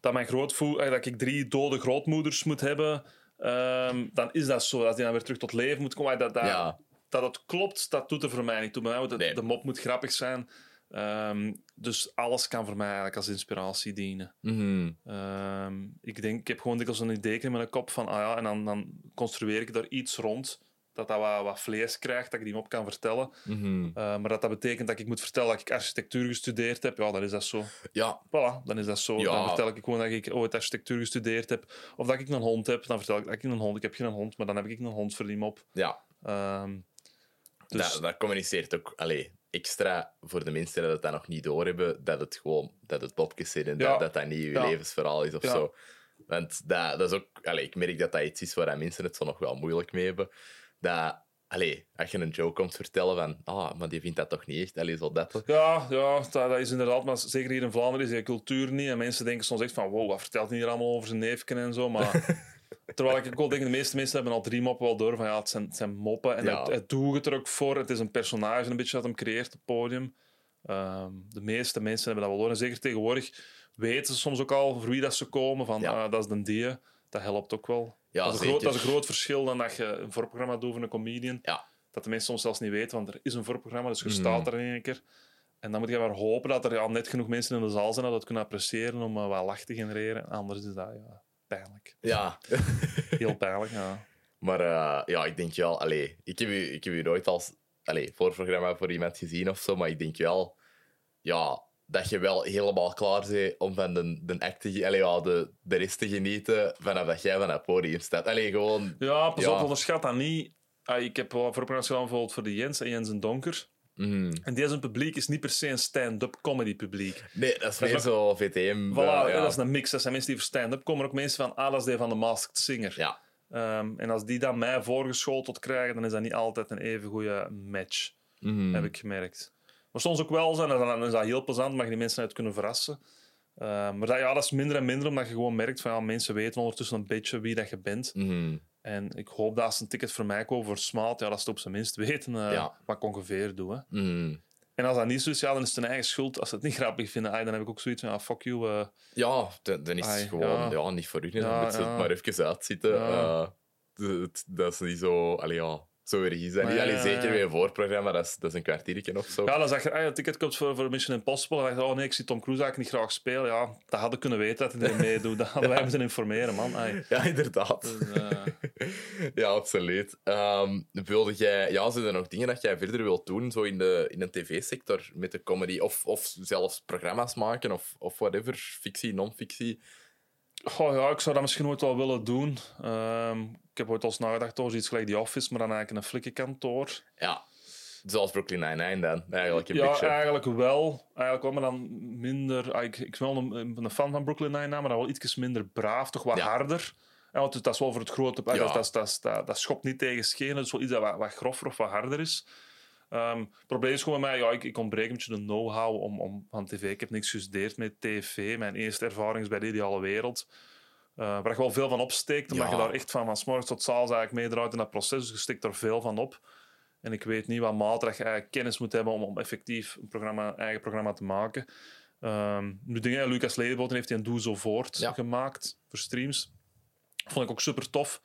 dat, mijn grootvoer, eh, dat ik drie dode grootmoeders moet hebben, ehm, dan is dat zo. Als die dan weer terug tot leven moet komen, dat, dat, ja. dat het klopt, dat doet er voor mij niet toe. Bij mij moet het- Nee. De mop moet grappig zijn. Ehm, dus alles kan voor mij eigenlijk als inspiratie dienen. Mhm. Ehm, ik denk, ik heb gewoon dikwijls een idee in mijn kop van, ah ja, en dan, dan construeer ik daar iets rond, dat dat wat, wat vlees krijgt, dat ik die op kan vertellen. Mhm. Eh, maar dat dat betekent dat ik moet vertellen dat ik architectuur gestudeerd heb, ja, dan is dat zo. Ja, Voilà, dan is dat zo. Ja. Dan vertel ik gewoon dat ik ooit architectuur gestudeerd heb, of dat ik een hond heb, dan vertel ik dat ik een hond, ik heb geen hond, maar dan heb ik een hond voor die mop. ja. Ehm, dus, Dat, dat communiceert ook allee, extra voor de mensen dat het dat nog niet doorhebben, dat het gewoon dat het popjes zijn en Ja. dat, dat dat niet je Ja. levensverhaal is of Ja. zo. Want dat, dat is ook, ik merk dat dat iets is waar dat mensen het zo nog wel moeilijk mee hebben. Dat, allee, als je een joke komt vertellen van, ah, maar die vindt dat toch niet echt, allee, zo dat. Ja, ja dat, dat is inderdaad, maar zeker hier in Vlaanderen is die cultuur niet. En mensen denken soms echt van, wow, wat vertelt hij hier allemaal over zijn neefken en zo. Maar terwijl ik ook wel denk, de meeste mensen hebben al drie moppen wel door van, ja, het zijn, het zijn moppen. En Ja. het, het doet het er ook voor. Het is een personage een beetje dat hem creëert op het podium. Ehm, de meeste mensen hebben dat wel door. En zeker tegenwoordig weten ze soms ook al voor wie dat ze komen. Van, Ja. ah, dat is de die. Dat helpt ook wel. Ja, dat, is groot, dat is een groot verschil dan dat je een voorprogramma doet voor een comedian. Ja. Dat de mensen soms zelfs niet weten, want er is een voorprogramma, dus je Mhm. staat er in één keer. En dan moet je maar hopen dat er ja, net genoeg mensen in de zaal zijn dat dat kunnen appreciëren om eh, wat lach te genereren. Anders is dat ja, pijnlijk. Ja. Heel pijnlijk, ja. Maar eh, ja, ik denk wel... Allee, ik heb u, ik heb u nooit als allee, voorprogramma voor iemand gezien of zo, maar ik denk wel... Ja, dat je wel helemaal klaar bent om van de, de act te... ge- Allee, ja, de, de rest te genieten vanaf dat jij van het podium staat. Allee, gewoon... Ja, pas Ja. op, onderschat dat niet. Ah, ik heb wel voorprogramma's gedaan bijvoorbeeld voor de Jens en Jens en Donker. mhm. En deze publiek is niet per se een stand-up comedy publiek. Nee, dat is Dat is meer zo VTM. Voilà, eh, ja. dat is een mix. Dat zijn mensen die voor stand-up komen. Ook mensen van, ah, dat is die van de Masked Singer. Ja. Ehm, en als die dan mij voorgeschoteld krijgen, dan is dat niet altijd een even goede match, Mhm. heb ik gemerkt. Maar soms ook wel zijn, en dan is dat heel plezant, mag je die mensen uit kunnen verrassen. Ehm, maar dat, ja, dat is minder en minder, omdat je gewoon merkt van ja, mensen weten ondertussen een beetje wie dat je bent. Mhm. En ik hoop dat als ze een ticket voor mij kopen voor Smaat, ja, dat ze het op zijn minst weten Ja. wat ik ongeveer doe. Hè. Mhm. En als dat niet zo is, ja, dan is het hun eigen schuld. Als ze het niet grappig vinden, dan heb ik ook zoiets van, ah, fuck you. eh, Ja, dan, dan is het gewoon ja. ja. niet voor u. Dan Ja, moeten ze het maar even uitzitten. Dat is niet zo... Allee, ja, zo erg is dat niet. Ja, Allee, ja, zeker bij een voorprogramma, dat is, dat is een kwartiertje of zo. Ja, dan zeg je, ah, ja, ticket koopt voor, voor Mission Impossible. En dan dacht je, oh nee, ik zie Tom Cruise eigenlijk niet graag spelen. Ja, dat hadden we kunnen weten dat hij er meedoet. Dat hadden wij moeten informeren, man. Ja, inderdaad. Dus, eh, ja, absoluut. Wilde jij... Ja, zijn er nog dingen dat jij verder wilt doen, zo in de, in de tv-sector, met de comedy? Of, of zelfs programma's maken, of, of whatever, fictie, non-fictie? Goh, ja, ik zou dat misschien ooit wel willen doen. Ehm, ik heb ooit al eens nagedacht over iets gelijk The Office, maar dan eigenlijk een flikkenkantoor. Ja, zoals Brooklyn Nine-Nine dan, eigenlijk een Ja, beetje. eigenlijk wel. Eigenlijk wel, maar dan minder... ah, Ik, ik ben wel een, een fan van Brooklyn Nine-Nine, maar dan wel iets minder braaf, toch wat Ja. harder. Ja, want dat is wel voor het grote... ah, Ja. Dat, dat, dat, dat, dat schopt niet tegen schenen. Is wel iets dat wat, wat grover of wat harder is. Ehm, het probleem is gewoon bij mij, ja, ik, ik ontbreek een beetje de know-how om, om, van tv. Ik heb niks gestudeerd met tv. Mijn eerste ervaring is bij de ideale wereld. Eh, waar je wel veel van opsteekt, omdat Ja. je daar echt van, van 's morgens tot 's avonds eigenlijk meedraait in dat proces. Dus je steekt er veel van op. En ik weet niet wat dat je eigenlijk kennis moet hebben om, om effectief een programma, eigen programma te maken. Ehm nu dingen, Lucas Ledeboten heeft hij een Doe Zo Voort Ja. gemaakt voor streams. Vond ik ook super tof.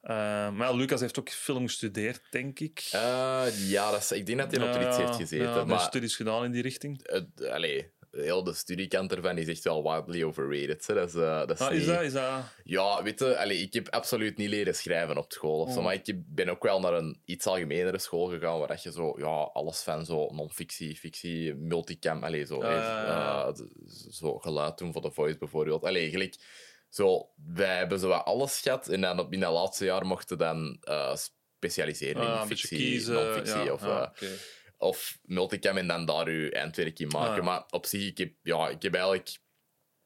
Eh, maar ja, Lucas heeft ook film gestudeerd, denk ik. Eh, ja, dat is, ik denk dat hij op iets heeft gezeten. Ja, maar studies gedaan in die richting. het, allee, heel de studiekant ervan is echt wel wildly overrated. Hè. Dat is, eh, dat is Ah, is niet- dat? Is dat... Ja, weet je, allee, ik heb absoluut niet leren schrijven op school. Of zo, Oh. maar ik ben ook wel naar een iets algemenere school gegaan, waar dat je zo, ja, alles van zo non-fictie, fictie, multicam, allee, zo, Ah, zo geluid doen voor de voice bijvoorbeeld. Allee, gelijk, zo, wij hebben zo wat alles gehad en dan op, in dat laatste jaar mochten dan eh, specialiseren Ah, in beetje fictie, kiezen. non-fictie ja, of... ja, eh, of multicam en dan daar je eindwerk in maken. Ah. Maar op zich, ik heb, ja, ik heb eigenlijk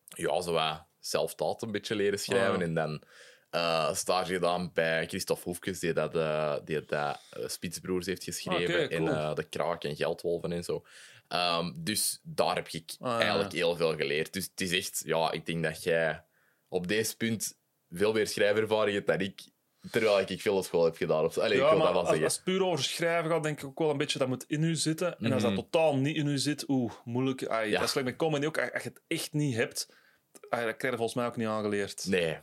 ja, zo wat zelftaat een beetje leren schrijven. Ah. En dan eh stage gedaan bij Christophe Hoefkes, die dat, die dat Spitsbroers heeft geschreven. Ah, cool. En De Kraak en Geldwolven en zo. Ehm, dus daar heb ik Ah, ja. eigenlijk heel veel geleerd. Dus het is echt, ja, ik denk dat jij op deze punt veel meer schrijvervaring hebt dan ik. Terwijl ik veel op school heb gedaan. Of zo. Allee, ik wil maar dat wel als, zeggen. als het puur over schrijven gaat, denk ik ook wel een beetje dat moet in u zitten. En als Mhm. dat totaal niet in u zit, oeh, moeilijk. Ai, Ja. Dat is gelijk met comedy ook. Als je het echt niet hebt, ai, dat krijg je volgens mij ook niet aangeleerd. Nee.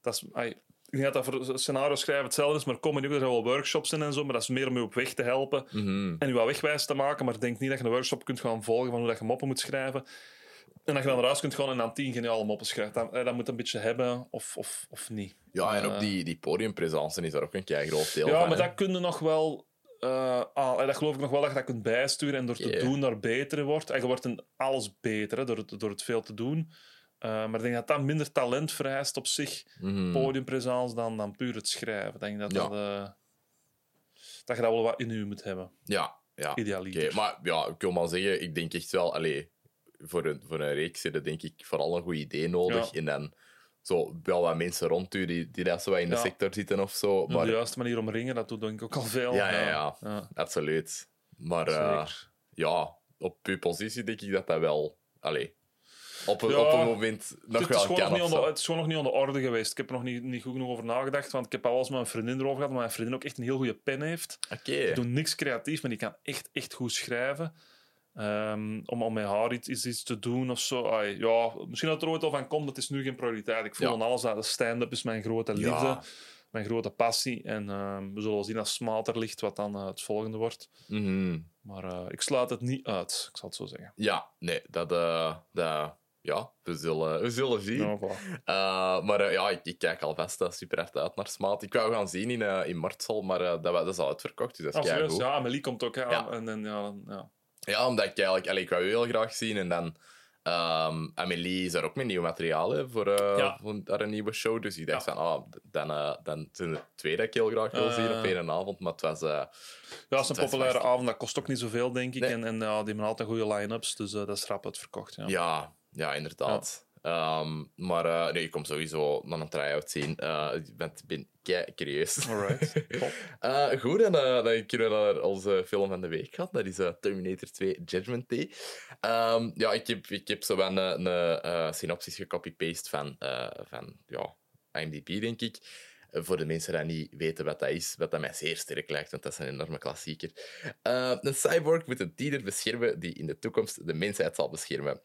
Dat is, ai, ik denk dat dat voor scenario schrijven hetzelfde is, maar comedy ook, er zijn wel workshops in en zo, maar dat is meer om je op weg te helpen Mhm. en je wat wegwijs te maken. Maar denk niet dat je een workshop kunt gaan volgen van hoe dat je moppen moet schrijven. En dat je dan eruit kunt gaan en dan tien geniale moppen schrijft. Dat, eh, dat moet een beetje hebben of, of, of niet. Ja, en Eh, ook die, die podiumpresence is daar ook een kei groot deel Ja, van. maar hè. dat kun je nog wel. eh, ah, dat geloof ik nog wel dat je dat kunt bijsturen en door te Ja. doen daar beter wordt. En je wordt in alles beter hè, door, het, door het veel te doen. Eh, maar ik denk dat dat minder talent vereist op zich, podiumpresence, dan, dan puur het schrijven. Ik denk dat, Ja. dat, eh, dat je dat wel wat in je moet hebben, Ja, ja. Maar ja, ik wil maar zeggen, ik denk echt wel, allee, voor een, voor een reeks is er denk ik vooral een goed idee nodig. Ja. En dan zo wel wat mensen rond u die, die dat zo in de Ja. sector zitten of zo. Maar de juiste manier omringen, dat doet denk ik ook al veel. Ja, ja, absoluut. Maar eh, ja, op uw positie denk ik dat dat wel, allee, op een, Ja. op een moment nog Het is, wel kan niet de, zo. het is gewoon nog niet aan de orde geweest. Ik heb er nog niet, niet goed genoeg over nagedacht, want ik heb al eens met mijn vriendin erover gehad, maar mijn vriendin ook echt een heel goede pen heeft. Oké. Die doet niks creatief, maar die kan echt, echt goed schrijven. Ehm, om, om met haar iets, iets, iets te doen of zo. Ai, ja, misschien dat er ooit al van komt, dat is nu geen prioriteit. Ik voel Ja. aan alles dat de stand-up is mijn grote liefde, Ja. mijn grote passie. En ehm, we zullen wel zien als smater ligt wat dan eh, het volgende wordt. Mhm. Maar eh, ik sluit het niet uit, ik zal het zo zeggen. Ja, nee, dat... eh, dat ja, we zullen, we zullen zien. Ja, voilà. Maar ja, ik, ik kijk alvast super hard uit naar Smaat. Ik wou gaan zien in, in Martsel, maar dat, dat is al uitverkocht, dus dat is Ah, serieus? keigoed. ja, Amelie komt ook. Ja. En, en, ja, dan- ja. Ja, omdat ik eigenlijk... Allee, ik wou u heel graag zien. En dan... ehm Amélie is er ook met nieuw materiaal hè, voor, eh, Ja. voor haar een nieuwe show. Dus ik dacht Ja. van, ah, dan, eh, dan zijn er twee dat ik heel graag wil Eh. zien op één avond. Maar het was... eh, Ja, het is een populaire avond. Dat kost ook niet zoveel, denk ik. Nee. En, en die hebben altijd goede line-ups. Dus eh, dat is rap uitverkocht. Ja. ja, ja, inderdaad. Ehm, maar eh, nee, ik kom sowieso naar een try-out zien. Eh, ik ben, ben kei curieus. Alright. Eh, goed, en dan kunnen we naar onze film van de week gaan. Dat is Terminator 2 Judgment Day. Ehm, ja, ik heb, ik heb zo wel een, een synopsis gecopy-paste van, van ja, IMDb, denk ik. Voor de mensen die niet weten wat dat is, wat dat mij zeer sterk lijkt, want dat is een enorme klassieker. Eh, een cyborg moet een tiener beschermen die in de toekomst de mensheid zal beschermen.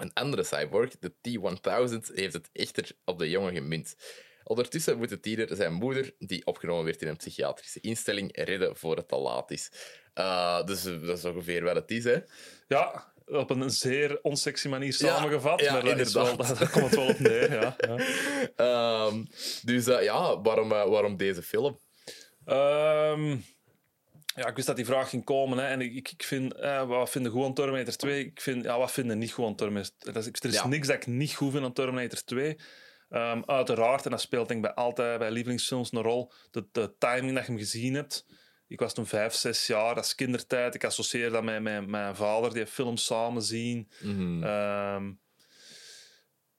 Een andere cyborg, de T-1000, heeft het echter op de jongen gemunt. Ondertussen moet de tiener zijn moeder, die opgenomen werd in een psychiatrische instelling, redden voor het te laat is. Eh, dus eh, dat is ongeveer wat het is, hè. Ja, op een zeer onsexy manier samengevat. ja, maar dat wel, inderdaad. daar komt het wel op neer. Ja, ja. Ehm, dus eh, ja, waarom, waarom deze film? Ehm, ja, ik wist dat die vraag ging komen. Hè, en ik, ik- vind, eh, wat vinden aan Terminator 2? Ik vind, ja, wat vinden niet aan Terminator dat is, Er is Ja. niks dat ik niet goed vind aan Terminator 2. Ehm, uiteraard, en dat speelt denk ik bij altijd bij lievelingsfilms een rol, de, de timing dat je hem gezien hebt. Ik was toen vijf, zes jaar, dat is kindertijd. Ik associeer dat met mijn, mijn vader, die film samen zien. Mhm. Ehm,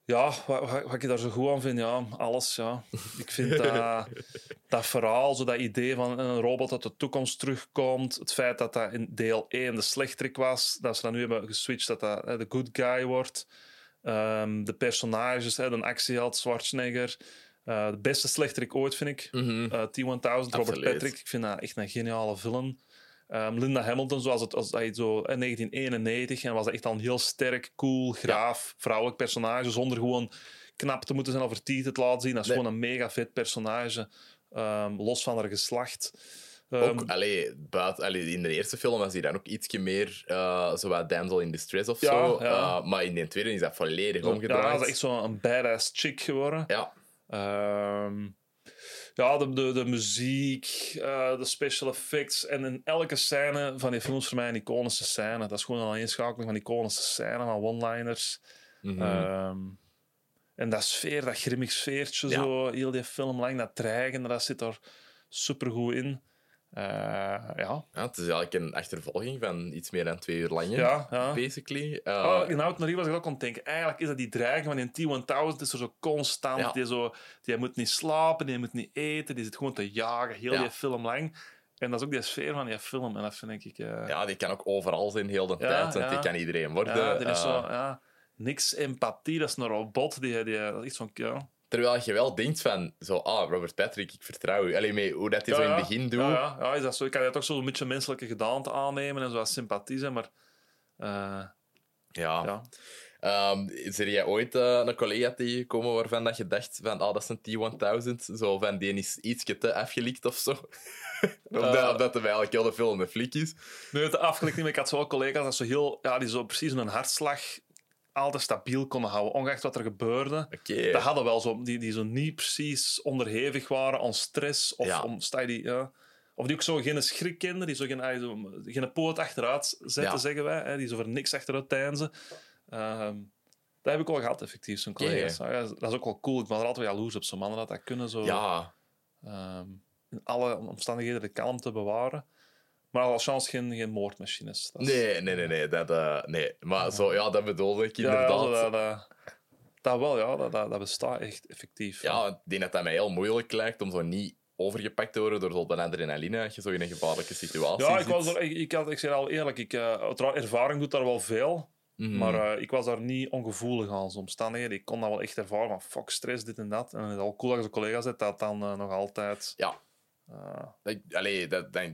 ja, wat, wat, wat ik daar zo goed aan vind, ja, alles. Ja. Ik vind dat, dat verhaal, zo dat idee van een robot uit de toekomst terugkomt, het feit dat dat in deel 1 de slechterik was, dat ze dat nu hebben geswitcht, dat dat hè, de good guy wordt. Ehm, de personages, hè, de actieheld, Schwarzenegger. eh, de beste slechterik ooit, vind ik. Eh, T-1000, Robert. Patrick. Ik vind dat echt een geniale film. Ehm, Linda Hamilton, zoals het als hij zo in 1991 en was echt al een heel sterk, cool, graaf, vrouwelijk personage, zonder gewoon knap te moeten zijn of er te laten zien. Dat is Nee. gewoon een mega vet personage, ehm, los van haar geslacht. Ehm, ook, allee, buiten, allee, in de eerste film was hij dan ook ietsje meer uh, zo damsel in distress of Ja, zo. ja. Uh, maar in de tweede is dat volledig ja, omgedraaid. dat is echt zo'n badass chick geworden. Ja, ja, de, de, de muziek, eh, de special effects. En in elke scène van die films voor mij een iconische scène. Dat is gewoon een aaneenschakeling van iconische scène, van one-liners. Mhm. Ehm, en dat sfeer, dat grimmig sfeertje, Ja. zo, heel die film lang, dat dreigen, dat zit er supergoed in. Eh, ja. ja, het is eigenlijk een achtervolging van iets meer dan twee uur lang, Ja, ja. basically. Uh, Oh, naar hier was ik ook aan het denken. Eigenlijk is dat die dreiging van die T-1000 is er zo constant. Ja. Die, zo, die moet niet slapen, die moet niet eten, die zit gewoon te jagen, heel die film lang. En dat is ook die sfeer van die film. En dat vind ik... eh, ja, die kan ook overal zijn, heel de tijd. Want die kan iedereen worden. ja, die is zo, ja, niks empathie, dat is een robot. Die, die, dat is zo'n... Ja. Terwijl je wel denkt van, zo, ah, Robert Patrick, ik vertrouw u. Alleen mee hoe dat hij zo in het begin doet. Ja, ja, ja, is dat zo? Ik kan je toch zo een beetje menselijke gedaante aannemen en zo wat sympathie zijn, maar... eh, Ja. ja. Ehm, is er jij ooit eh, een collega tegengekomen waarvan dat je dacht van, ah, dat is een T-1000? Zo van, die is ietsje te afgelikt of zo? of, dat, Eh. dat hem eigenlijk heel de film een flik is? Nee, afgelikt niet, maar ik had zo wel collega's dat zo heel... Ja, die zo precies een hartslag altijd stabiel konden houden, ongeacht wat er gebeurde. Oké. Dat hadden wel zo, die, die zo niet precies onderhevig waren aan stress. Of, Ja. om, die, ja. of die ook zo geen schrik kenden, die zo geen, ah, zo, geen poot achteruit zetten, Ja. zeggen wij. Hè, die zo voor niks achteruit deinzen. Ehm dat heb ik wel gehad, effectief, zo'n collega's. Dat is ook wel cool. Ik ben er altijd wel jaloers op zo'n mannen dat dat kunnen. Zo, Ja, ehm, in alle omstandigheden de kalmte bewaren. Maar als chance geen, geen moordmachines. Dat is- nee, nee, nee, nee. Dat, eh, nee. Maar zo, ja, dat bedoelde ik Ja, inderdaad. ja, dat, dat, dat wel, ja. Dat, dat, dat bestaat echt effectief. ik denk dat dat mij heel moeilijk lijkt om zo niet overgepakt te worden door zo'n adrenaline als je zo in een gevaarlijke situatie Ja, ik, zit. was er, ik, ik, had, ik zeg al eerlijk, ik, eh, uiteraard, ervaring doet daar wel veel. Mhm. Maar eh, ik was daar niet ongevoelig aan, zo'n omstandigheden. Ik kon dat wel echt ervaren, van fuck, stress, dit en dat. En het is al cool dat je collega's hebt dat dan eh, nog altijd... Ja. eh, Dat, allee, dat, dat,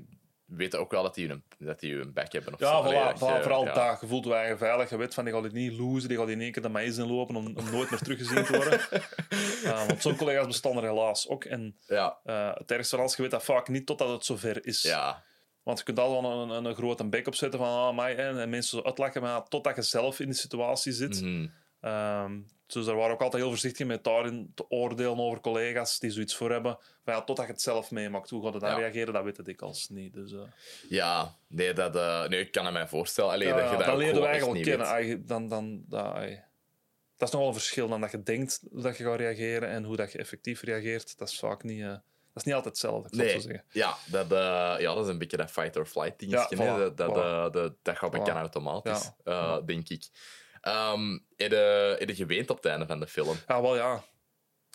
weten ook wel dat die een, dat die een back hebben. Of Ja, zo. voilà, Allee, dat voilà, je- vooral ja. daar. Je voelt je eigen veilig. Je weet van, die gaat dit niet losen. Die gaat in één keer de maïs inlopen om, om nooit meer teruggezien te worden. Want zo'n collega's bestaan er helaas ook. En Ja, eh, het ergste van alles, je weet dat vaak niet totdat het zover is. ja, Want je kunt al wel een, een, een grote bek opzetten van ah, mij, en, en mensen zo uitlachen, maar totdat je zelf in die situatie zit. mhm. Ehm, dus daar waren we ook altijd heel voorzichtig mee daarin te oordelen over collega's die zoiets voor hebben. Maar ja, totdat je het zelf meemaakt. Hoe gaat het dan Ja. reageren, dat weet ik dikwijls niet. Dus, eh, ja. Nee, dat, nee, ik kan het mij voorstellen. Allee, ja, dat je dat je gewoon eigenlijk kennen. Dan, dan, dat, ai. dat is nogal een verschil dan dat je denkt dat je gaat reageren en hoe dat je effectief reageert. Dat is vaak niet, eh, dat is niet altijd hetzelfde, ik zo Nee, zeggen. ja dat, ja, dat is een beetje dat fight-or-flight ding. Ja, voilà, dat, dat, voilà. dat, dat gaat bekend automatisch, Ja, denk ik. Ehm heb je op het einde van de film? Ja, wel ja.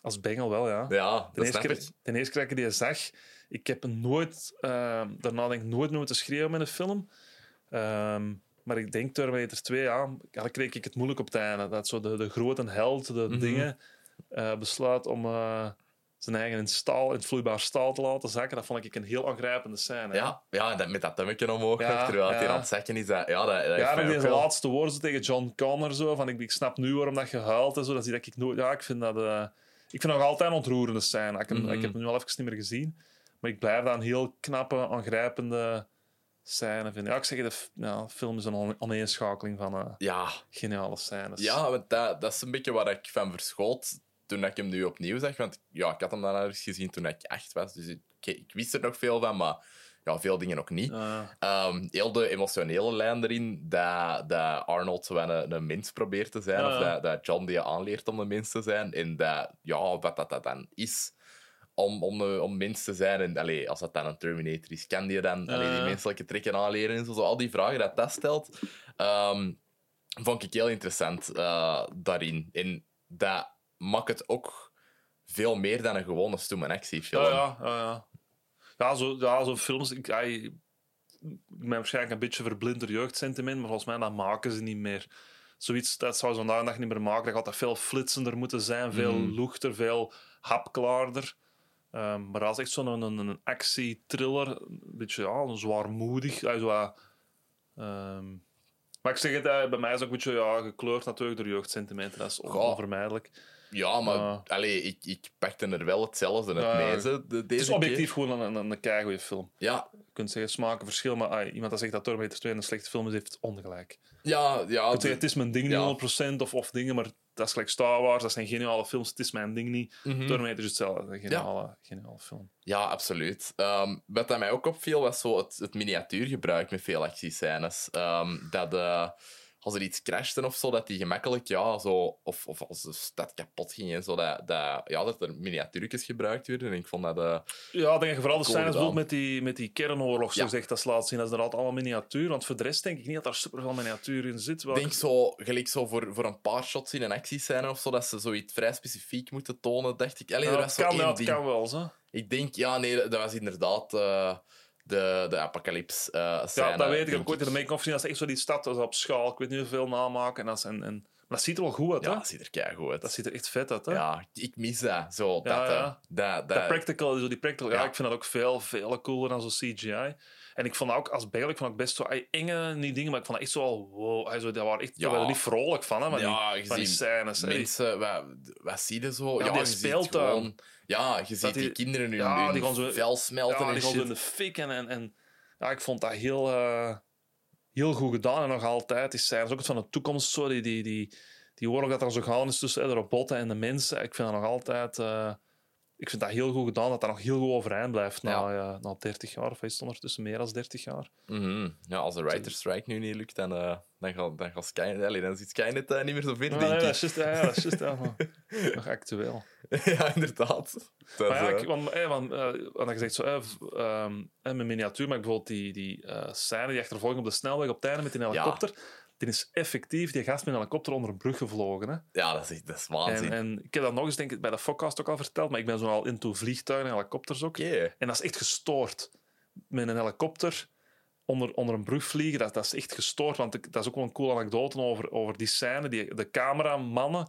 Als bengel wel, ja. Ja, De eerste, keer, de eerste keer dat ik die zag, ik heb nooit, ehm, daarna denk ik nooit meer moeten schreeuwen met een film. Ehm, maar ik denk Terminator 2, ja, ja, dan kreeg ik het moeilijk op het einde. Dat zo de, de grote held, de Mhm. dingen, eh, besluit om eh, zijn eigen in, staal, in het vloeibaar staal te laten zakken. Dat vond ik een heel aangrijpende scène. Ja, ja dat, met dat dummetje omhoog, Ja, terwijl hij aan het zeggen is. Dat, ja, dat, dat Ja, en deze wel- laatste woorden tegen John Connor, zo, van ik, ik snap nu waarom dat je huilt en zo. Dat zie ik nooit. Ja, ik vind dat. eh, ik vind nog altijd een ontroerende scène. Ik, heb- Mhm. ik heb hem nu al even niet meer gezien. Maar ik blijf dat een heel knappe, aangrijpende scène vinden. Ja, ik zeg je, de ja, film is een on- oneenschakeling van eh, Ja, geniale scènes. ja want dat, dat is een beetje waar ik van verschoot toen ik hem nu opnieuw zag. Want ja, ik had hem dan al eens gezien toen ik echt was. Dus ik, ik wist er nog veel van, maar ja, veel dingen ook niet. Ja. Ehm, heel de emotionele lijn erin, dat, dat Arnold zo een, een mens probeert te zijn, of ja. dat, dat John die aanleert om een mens te zijn, en dat, ja, wat dat, dat dan is om, om, een- om mens te zijn. En allee, als dat dan een Terminator is, kan die dan allee, die ja. menselijke trekken aanleren en zo, zo. Al die vragen dat dat stelt, ehm, vond ik heel interessant eh, daarin. En dat maakt het ook veel meer dan een gewone stoem- en actiefilm. Ja, ja, ja, ja. Ja, zo, ja, zo films. Ik, ik ben waarschijnlijk een beetje verblind door jeugdsentiment, maar volgens mij dat maken ze niet meer. Zoiets, dat zou ze vandaag de dag niet meer maken. Dat gaat dat veel flitsender moeten zijn, veel Mhm. luchter, veel hapklaarder. Ehm, maar is echt zo'n een, een actie-thriller, een beetje ja, zwaarmoedig. Zo, wat, ehm, maar ik zeg het, eh, bij mij is ook een beetje ja, gekleurd natuurlijk door jeugdsentimenten. Dat is onvermijdelijk. Ja, maar allee, ik, ik pakte er wel hetzelfde het Ja. meeste de, Het is keer. objectief gewoon een, een, een film. Ja, Je kunt zeggen smaken verschil, maar iemand dat zegt dat Terminator 2 een slechte film is, heeft ongelijk. Ja, ja. kunt de- zeggen, het is mijn ding niet ja. 100% of, of dingen, maar dat is gelijk Star Wars, dat zijn geniale films, het is mijn ding niet. Mhm. Terminator is hetzelfde, een geniale, geniale film. Ja, absoluut. Ehm, wat dat mij ook opviel, was zo het, het miniatuurgebruik met veel actiescènes. Ehm, dat eh, als er iets crashte of zo, dat die gemakkelijk, ja, zo, of, of als de stad kapot ging en zo, dat, dat, ja, dat er miniatuurtjes gebruikt werden. En ik vond dat... eh, Ja, ik denk vooral de scènes met die, met die kernoorlog, zo zegt, dat ze laat zien. Dat is inderdaad allemaal miniatuur, want voor de rest denk ik niet dat daar superveel miniatuur in zit. Ik denk zo, gelijk zo voor, voor een paar shots in een actiescène of zo, dat ze zoiets vrij specifiek moeten tonen, dacht ik. Allee, Ja, het was zo kan, één ja, ding. kan wel, zo. Ik denk, ja, nee, dat was inderdaad eh, de, de apocalypse eh scène. Ja, dat weet ik. Ik heb ooit in de make-off gezien. Dat is echt zo die stad dat is op schaal. Ik weet niet hoeveel namaken. En dat, is, en, en, maar dat ziet er wel goed uit, Ja, hè? dat ziet er keigoed uit. Dat ziet er echt vet uit, hè? Ja, ik mis dat. Zo, dat, Ja, eh, ja. dat, Dat dat, practical, zo die practical, ja. Ja. ik vind dat ook veel, veel cooler dan zo CGI. En ik vond dat ook als Bijl, ik vond ook best zo enge niet dingen, maar ik vond dat echt zo al, wow, zo, dat waren echt, Ja. ja. er niet vrolijk van, hè, maar Ja, die, van die scènes. mensen, wat, wat zie je zo? Ja, Ja, die speeltuin. gewoon- Ja, je ziet die, die- kinderen hun, ja, hun die gaan zo- vel smelten ja, en die gaan zo in de fik en, en, en ja, ik vond dat heel, eh, heel goed gedaan en nog altijd. Die scènes ook het van de toekomst, zo, die, die, die, die oorlog dat er zo gaan is tussen de robotten en de mensen. Ik vind dat nog altijd... eh, ik vind dat heel goed gedaan, dat dat nog heel goed overeind blijft na, Ja. na 30 jaar. Of is het ondertussen meer dan 30 jaar? Mhm. Ja, als de writer's strike nu niet lukt, dan, eh dan gaat dan gaat Skynet... Allee, dan zit Skynet eh, niet meer zo ver, Ja, denk nee, ik. dat is juist, ja, dat is juist nog, actueel. ja, inderdaad. Dat, Maar ja, ik, want, eh, want, eh, want je zegt zo, ehm, eh, met miniatuur, maar bijvoorbeeld die, die scène, die achtervolging op de snelweg op het einde met die helikopter, die is effectief, die gast met een helikopter onder een brug gevlogen. Hè? ja, dat is, echt- dat is waanzin. en ik heb dat nog eens denk ik, bij de Focast ook al verteld, maar ik ben zo al into vliegtuigen en helikopters ook. En dat is echt gestoord. Met een helikopter onder, onder een brug vliegen, dat, dat is echt gestoord. Want ik- dat is ook wel een coole anekdote over, over die scène. Die, de cameramannen,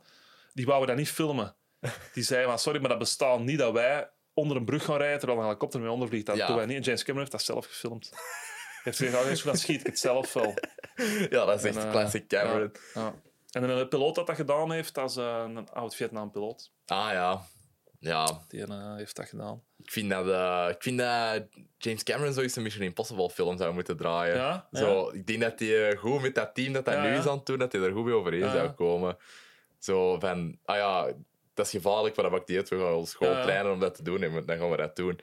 die wouden dat niet filmen. Die zeiden van, sorry, maar dat bestaat niet dat wij onder een brug gaan rijden terwijl een helikopter mee ondervliegt. Dat Ja. doen wij niet. En James Cameron heeft dat zelf gefilmd. Heeft gezegd, "Ah, dan schiet ik het zelf wel. Ja, dat is echt En, eh, classic Cameron. Ja. En een piloot dat dat gedaan heeft, dat is eh, een oud-Vietnam-piloot. Ah ja. Ja, Die eh, heeft dat gedaan. ik vind dat, ik vind dat James Cameron zoiets een Mission Impossible film zou moeten draaien. Ja? Zo, Ik denk dat hij goed met dat team dat hij Ja, nu is aan het doen, dat hij er goed mee overeen zou komen. Zo van, ah ja, dat is gevaarlijk, maar dat maakt niet uit. We gaan ons gewoon Ja, ja. trainen om dat te doen en dan gaan we dat doen.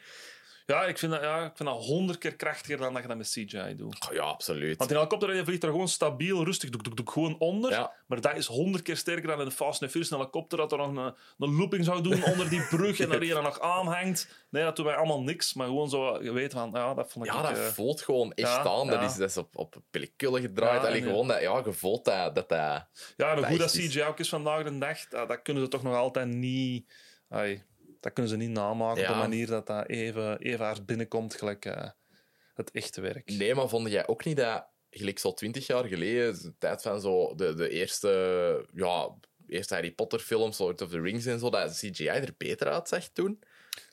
Ja, ik vind dat, ja, ik vind dat honderd keer krachtiger dan dat je dat met CGI doet. Oh, ja, absoluut. Want in een helikopter je vliegt er gewoon stabiel, rustig, doek, doek, doek, gewoon onder. Ja. Maar dat is honderd keer sterker dan de Fast and Furious een helikopter dat er nog een, een looping zou doen onder die brug en dat die er nog aanhangt. Nee, dat doen wij allemaal niks. Maar gewoon zo, je weet van, ja, dat vond ik... Ja, dat eh, voelt gewoon echt ja, aan. Dat ja. is, dat is op, op pellicule gedraaid. Ja, Allee, gewoon dat, ja, je voelt dat, dat, Ja, hoe Dat goed dat. CGI ook is vandaag de dag, dat, dat kunnen ze toch nog altijd niet... ai, dat kunnen ze niet namaken op Ja. een manier dat dat even, even hard binnenkomt, gelijk eh, het echte werk. Nee, maar vond jij ook niet dat, gelijk zo twintig jaar geleden, de tijd van zo de, de eerste, ja, eerste Harry Potter films, Lord of the Rings en zo, dat CGI er beter uitzag toen?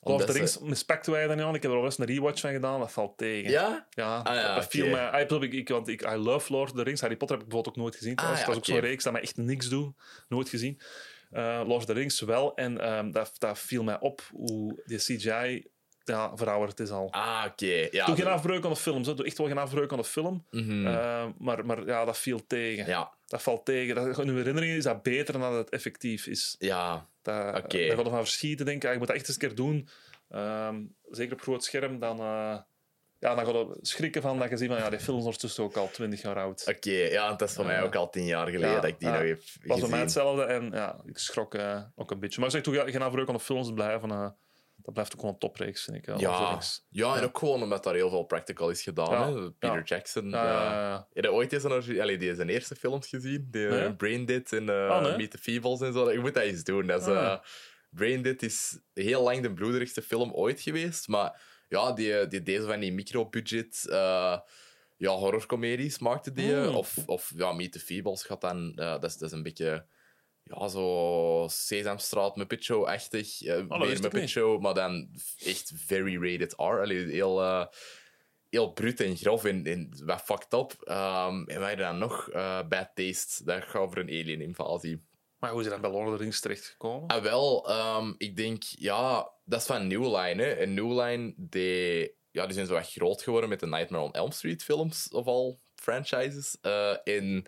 Lord of the Rings respecten wij daar niet aan. Ik heb er al eens een rewatch van gedaan, dat valt tegen. Ja? Ja, Ah, ja, dat viel oké. mij... Ik, want ik, I love Lord of the Rings. Harry Potter heb ik bijvoorbeeld ook nooit gezien. Ah, ja, dat is ook zo'n reeks dat mij echt niks doet. Nooit gezien. Eh, Lord of the Rings wel. En ehm, dat, dat viel mij op hoe die CGI ja, verouderd is al. Ah, oké. Ja, Doe geen de- afbreuk aan de film. Zo. Doe echt wel geen afbreuk aan de film. Mhm. Eh, maar, maar ja, dat viel tegen. ja, Dat valt tegen. Dat, in uw herinnering is dat beter dan dat het effectief is. ja, Oké. Daar gaat er van verschieten, denk ik. Je moet dat echt eens een keer doen. Ehm, zeker op groot scherm. Dan, eh, ja, dan gaat je schrikken van dat je ziet van ja, die film is ondertussen ook al twintig jaar oud. oké. Ja, het is voor mij Ja. ook al tien jaar geleden Ja, dat ik die ja. nog heb was bij mij gezien. hetzelfde en ja, ik schrok eh, ook een beetje. Maar ik zeg toch, geen afbreuk aan de films blijven. eh, dat blijft ook gewoon een topreeks, vind ik. Ja, the Ja, Rings. ja, en Ja. ook gewoon omdat daar heel veel practical is gedaan. Ja, Hè? Peter ja. Jackson. Ja, ja. ja, ja. Heb je ooit eens een, allee, die zijn eerste films gezien? Die Nee. eh, Brain Dead en eh nee. Meet the Feebles en zo. Je moet dat eens doen. Dat is, Ah. eh, Brain Dead is heel lang de bloederigste film ooit geweest. Maar ja, die, die deze van die micro-budget eh, ja, horrorcomedies maakte die. Hmm. Of, of ja, Meet the Feebles gaat dan... eh, dat, is, dat is een beetje... Ja, zo Sesamstraat, Muppet Show-achtig. dat meer Muppet niet. Show, maar dan echt very rated R. Allee, heel... eh, heel brut en grof en, en wat fucked up. Ehm en wij dan nog eh, Bad Taste. Dat gaat over een alien-invasie. Maar hoe is hij dan bij Lord of the Rings terechtgekomen? Ah, wel, ehm, ik denk, ja, dat is van New Line. Hè. En New Line, die, ja, die zijn zo echt groot geworden met de Nightmare on Elm Street films, of al franchises. Eh, en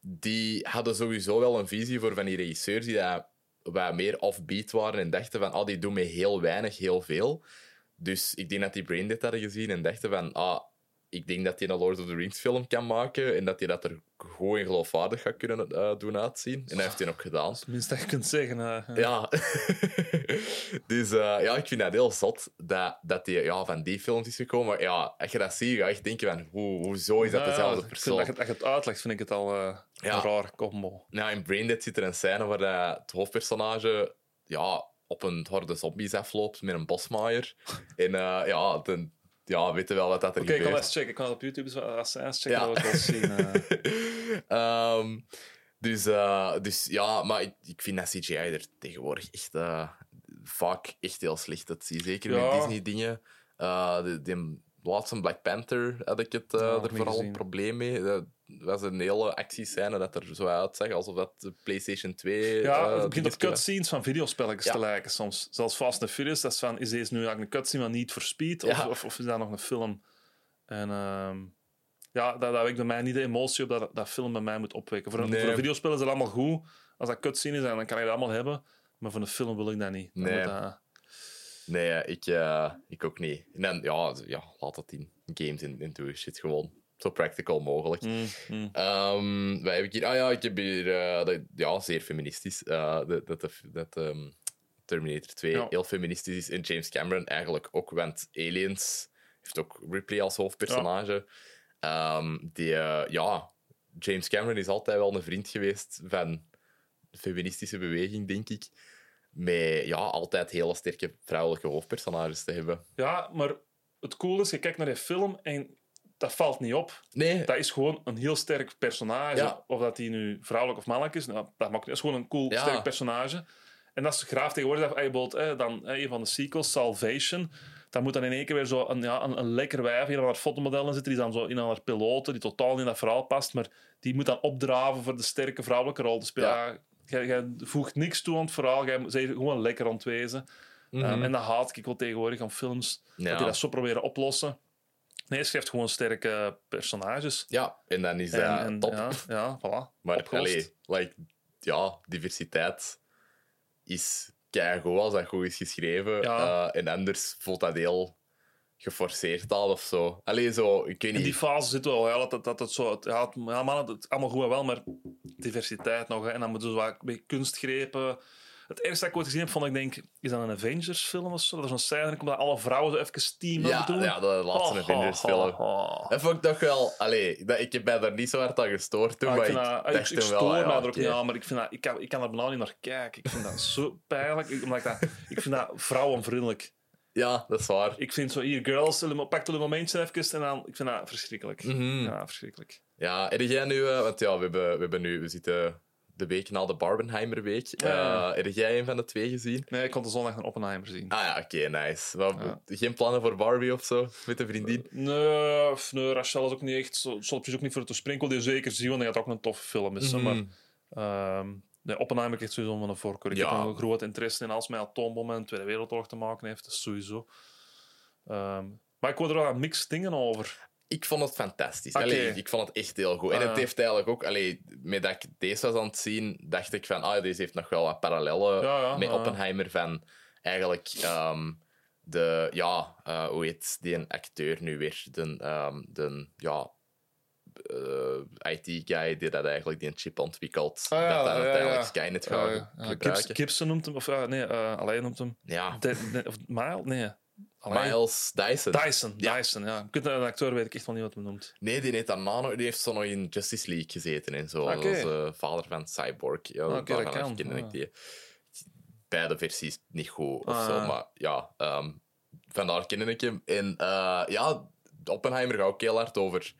die hadden sowieso wel een visie voor van die regisseurs die dat wat meer offbeat waren en dachten van, ah, die doen met heel weinig heel veel. Dus ik denk dat die Braindead hadden gezien en dachten van, ah, ik denk dat hij een Lord of the Rings film kan maken en dat hij dat er gewoon en geloofwaardig gaat kunnen eh, doen uitzien. En dat heeft hij ook gedaan. Tenminste, dat je kunt zeggen. eh, Ja. dus eh, ja, ik vind dat heel zot dat, dat die ja, van die films is gekomen. Maar ja, als je dat ziet, ga je echt denken van, hoe, hoezo is dat dezelfde persoon? Dat je, het uitlegt, vind ik het al Ja. een raar combo. Nou, in Braindead zit er een scène waar het hoofdpersonage ja, op een horde zombies afloopt met een bosmaaier. en ja, dan ja, weten wel wat dat er Oké, ik kan gebeurt. eens checken. Ik kan het op YouTube eens wat scènes checken, Ja. dat we het wel zien. eh. Ehm, dus, eh, dus ja, maar ik, ik vind dat CGI er tegenwoordig echt eh, vaak echt heel slecht uitziet. Zeker Ja. met Disney-dingen. Eh de, de laatste Black Panther had ik het eh, Ja, nog er vooral gezien. een probleem mee. Dat was een hele actiescène dat er zo uitzag alsof dat de PlayStation 2. Ja, eh, het begint op cutscenes van videospelletjes Ja. te lijken soms. Zelfs Fast and Furious, dat is van, is deze nu eigenlijk een cutscene maar niet for speed? Of, Ja. of, of is dat nog een film? En ehm, ja, dat, dat wekt bij mij niet de emotie op dat dat film bij mij moet opwekken. Voor een, Nee. voor een videospel is het allemaal goed. Als dat cutscene is, dan kan je dat allemaal hebben. Maar voor een film wil ik dat niet. Dan Nee. dat- Nee, ik, eh, ik ook niet. En ja, ja, laat dat in games in, in shit gewoon zo practical mogelijk. Mm, mm. Ehm, wat heb ik hier? Ah ja, ik heb hier... eh, dat, ja, zeer feministisch. eh, dat dat, dat ehm, Terminator 2 Ja. heel feministisch is. En James Cameron eigenlijk ook, want Aliens heeft ook Ripley als hoofdpersonage. Ehm, die, ja, James Cameron is altijd wel een vriend geweest van de feministische beweging, denk ik. Met ja, altijd hele sterke vrouwelijke hoofdpersonages te hebben. Ja, maar het cool is, je kijkt naar die film en dat valt niet op. Nee, Dat is gewoon een heel sterk personage. Ja. Of dat hij nu vrouwelijk of mannelijk is, nou, dat maakt. Dat is gewoon een cool, Ja. sterk personage. En dat is graaf tegenwoordig. Dat, bijvoorbeeld, eh, dan, eh, een van de sequels, Salvation. Dan moet dan in één keer weer zo een, ja, een, een lekker wijf hier aan haar fotomodellen zitten. Die dan zo in aan haar piloten, die totaal niet in dat verhaal past. Maar die moet dan opdraven voor de sterke vrouwelijke rol te spelen. Ja. Jij, voegt niks toe aan het verhaal. Jij bent gewoon lekker aan het wezen. Mhm. Um, en dat haat ik wel tegenwoordig aan films. Ja. Dat die dat zo proberen oplossen. Nee, hij schrijft gewoon sterke personages. Ja, en dan is dat en, en, top. Ja, ja, voilà. Maar allee, like, ja, diversiteit is keigoed als dat goed is geschreven. Ja. Eh, en anders voelt dat heel geforceerd al of zo. Allee, zo, ik weet In niet. die fase zit wel, ja, dat, dat, dat het zo... Ja, het, ja man, het, allemaal goed en wel, maar diversiteit nog. Hè, en dan moeten ze wat beetje kunstgrepen... Het eerste dat ik ooit gezien heb, vond ik, denk, is dat een Avengers-film of zo? Dat is een scène en dat alle vrouwen zo even teamen Ja, doen. ja, de laatste Oh, Avengers-film. oh, oh. Dat vond ik toch wel... Allee, dat, ik heb mij daar niet zo hard aan gestoord toen, Ja, maar ik, ik, dat- stoor ah, mij er ook niet aan, maar ik, vind dat, ik, kan, ik kan er bijna niet naar kijken. Ik vind dat zo pijnlijk. Ik, omdat ik, dat, ik vind dat vrouwenvriendelijk. Ja, dat is waar. Ik vind zo hier, girls, pak een momentje even en dan... Ik vind dat verschrikkelijk. Mhm. Ja, verschrikkelijk. Ja, heb jij nu... eh, want ja, we hebben, we hebben nu... We zitten de week na de Barbenheimer-week. Ja. Eh, heb jij een van de twee gezien? Nee, ik kon de zondag een Oppenheimer zien. Ah ja, oké, nice. Wat- Ja. Geen plannen voor Barbie of zo? Met een vriendin? Nee, of nee, Rachel is ook niet echt... Zo, zal precies ook niet voor te wil die zeker zien, want hij had ook een toffe film. Is, Mhm. Maar ehm nee, Oppenheimer krijgt sowieso een voorkeur. Ik Ja. heb een groot interesse in als met atoombommen en de Tweede Wereldoorlog te maken heeft. Dus sowieso. Ehm, maar ik hoor er wel aan mixed dingen over. Ik vond het fantastisch. Allee, ik vond het echt heel goed. En Ah. het heeft eigenlijk ook... Allee, met dat ik deze was aan het zien, dacht ik van... Ah, deze heeft nog wel wat parallellen Ja, ja, met. Oppenheimer. Van eigenlijk... ehm, de... Ja, eh, hoe heet die een acteur nu weer? De... de ja... eh, IT-guy die dat eigenlijk die een chip ontwikkelt. Ah, ja, dat dan ja, uiteindelijk ja. Skynet gaat ja, gebruiken. Gibson noemt hem, of uh, nee, uh, alleen noemt hem. Ja, De, de- of Mile? Nee. Allee. Miles Dyson. Dyson. Ja. Dyson, ja. Ik weet, een acteur weet ik echt wel niet wat hij noemt. Nee, die, heeft daarna nog, die heeft zo nog in Justice League gezeten en zo. Oké. Dat vader van Cyborg. Ja, Oké, dat kan, ja. ik die. Beide versies niet goed of Ah, zo, maar ja, ehm, vandaar ken ik hem. En eh, ja, Oppenheimer gaat ook heel hard over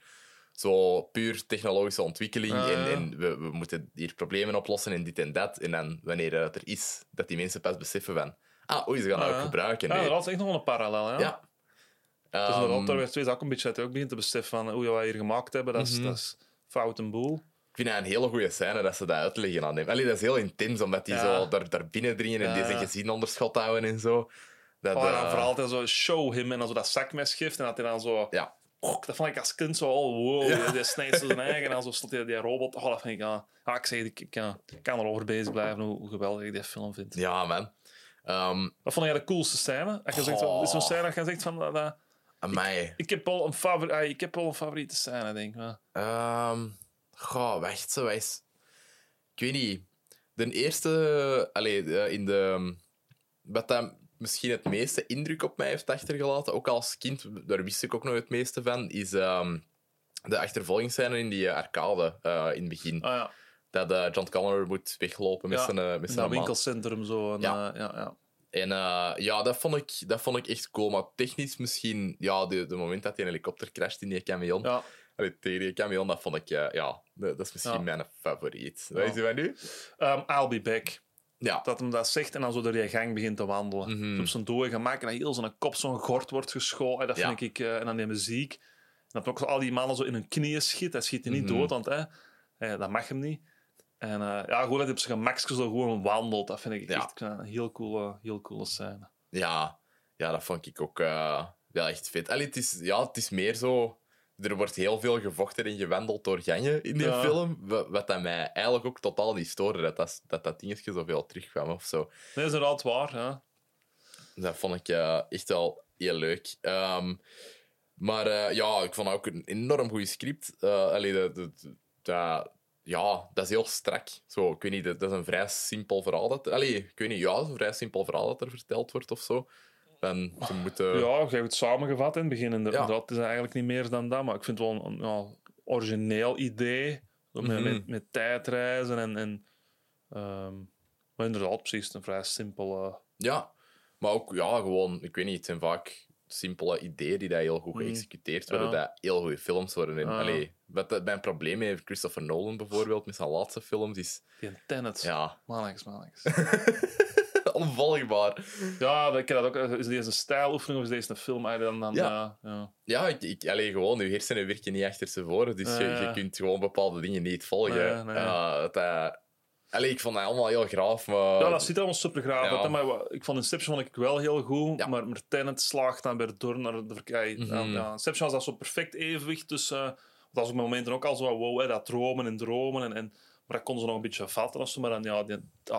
zo puur technologische ontwikkeling. Ah, en ja. en we, we moeten hier problemen oplossen en dit en dat. En dan, wanneer het er is, dat die mensen pas beseffen van... Ah, oei, ze gaan dat Ah, ook gebruiken. Ja, nu. dat is echt nog wel een parallel, ja. ja. Dus Ehm, inderdaad, daar werd twee ook een beetje dat ook begint te beseffen van hoe we hier gemaakt hebben. Dat is, Mhm. dat is fout en boel. Ik vind dat een hele goede scène dat ze dat uitleggen aan hem. Allee, dat is heel intens, omdat die Ja. zo daar, daar binnen dringen en Ja. die zijn gezin onder schot houden en zo. Dat, Oh, en eh, dan vooral zo show him en dan zo dat zakmes geeft en dat hij dan zo... Ja. Oh, dat vond ik als kind zo, oh, wow, die, die snijdt zo zijn eigen en zo stond die, die robot. Oh, dat vind ik, ja. ja ik zeg, ik, ik, ja, ik kan erover bezig blijven hoe, hoe geweldig ik die film vind. Ja, man. Ehm Wat vond jij de coolste scène? Als je zegt, Oh. is zo'n scène dat je zegt van... Dat, dat- amai. ik, heb wel een favori ah, ik heb wel een favoriete scène, denk ik. Ehm goh, wacht, zo is. Ik weet niet. De eerste, allee, in de. Wat dat misschien het meeste indruk op mij heeft achtergelaten, ook als kind, daar wist ik ook nog het meeste van, is ehm, de achtervolgingsscène in die eh, arcade eh, in het begin. Ah ja, Dat eh, John Connor moet weglopen met Ja, zijn, met zijn winkelcentrum zo. En, Ja. ja. ja, ja. En eh, ja, dat vond, ik, dat vond ik echt cool. Maar technisch misschien, ja, de, de moment dat die helikopter crasht in die camion, ja. allee, tegen die camion, dat vond ik, ja, dat dat is misschien Ja. mijn favoriet. Wat Ja. is die van nu? Ehm, I'll be back. Ja. Dat hem dat zegt en dan zo door die gang begint te wandelen. Mhm. Zo op zijn dode gemaakt en dat heel zijn kop zo'n gort wordt geschoten. Dat Ja. vind ik... eh, en dan die muziek. En dat ook zo al die mannen zo in hun knieën schiet. Hij schiet hij niet Mhm. dood, want hè, eh, dat mag hem niet. En eh, ja, gewoon dat hij op zijn gemakske zo gewoon wandelt. Dat vind ik Ja. echt een heel coole, heel coole scène. Ja, ja, dat vond ik ook eh, wel echt vet. Allee, het, is, ja, het is meer zo... Er wordt heel veel gevochten en gewandeld door gangen in die Ja. film. Wat, dat mij eigenlijk ook totaal niet stoorde. Dat dat, dat, dat dingetje zoveel terugkwam of zo. Nee, dat is inderdaad waar. Ja. Dat vond ik eh, echt wel heel leuk. Ehm, maar eh, ja, ik vond ook een enorm goed script. Eh allee, dat, dat, dat- ja, dat is heel strak. Zo, ik weet niet, dat, is een vrij simpel verhaal. Dat, allee, ik weet niet, ja, een vrij simpel verhaal dat er verteld wordt of zo. En ze moeten... Ja, je hebt het samengevat in het begin. Ja. Dat is eigenlijk niet meer dan dat. Maar ik vind het wel een, origineel idee. Met, Mhm. met, met tijdreizen en... en ehm, maar inderdaad, precies een vrij simpel... eh, Ja, maar ook ja, gewoon, ik weet niet, het zijn vaak simpele ideeën die dat heel goed Mm. geëxecuteerd worden, Ja. dat heel goede films worden. En, Ja. allee, wat dat mijn probleem heeft Christopher Nolan bijvoorbeeld met zijn laatste films is, die Tenet. ja, Mannetjes, mannetjes. onvolgbaar. Ja, ik dat ook. Is deze een stijloefening of is deze een film? Dan, dan, Ja. ja. Ja, Ja, ik, ik, allee, gewoon, je hersenen werken niet achter ze voor, dus je, je kunt gewoon bepaalde dingen niet volgen. Nee, nee. Ja, het, eh, allee, ik vond dat allemaal heel graaf, maar... Ja, dat ziet allemaal super graag Ja. uit. Maar ik vond Inception vond ik wel heel goed. Ja. Maar, maar Tenet slaagt dan weer door naar de verkij. Mhm. ja, Inception was dat zo perfect evenwicht tussen... eh, dat was op momenten ook al zo wow, hè, dat dromen en dromen. En, en, maar dat konden ze nog een beetje vatten. Of zo, maar dan, ja, die,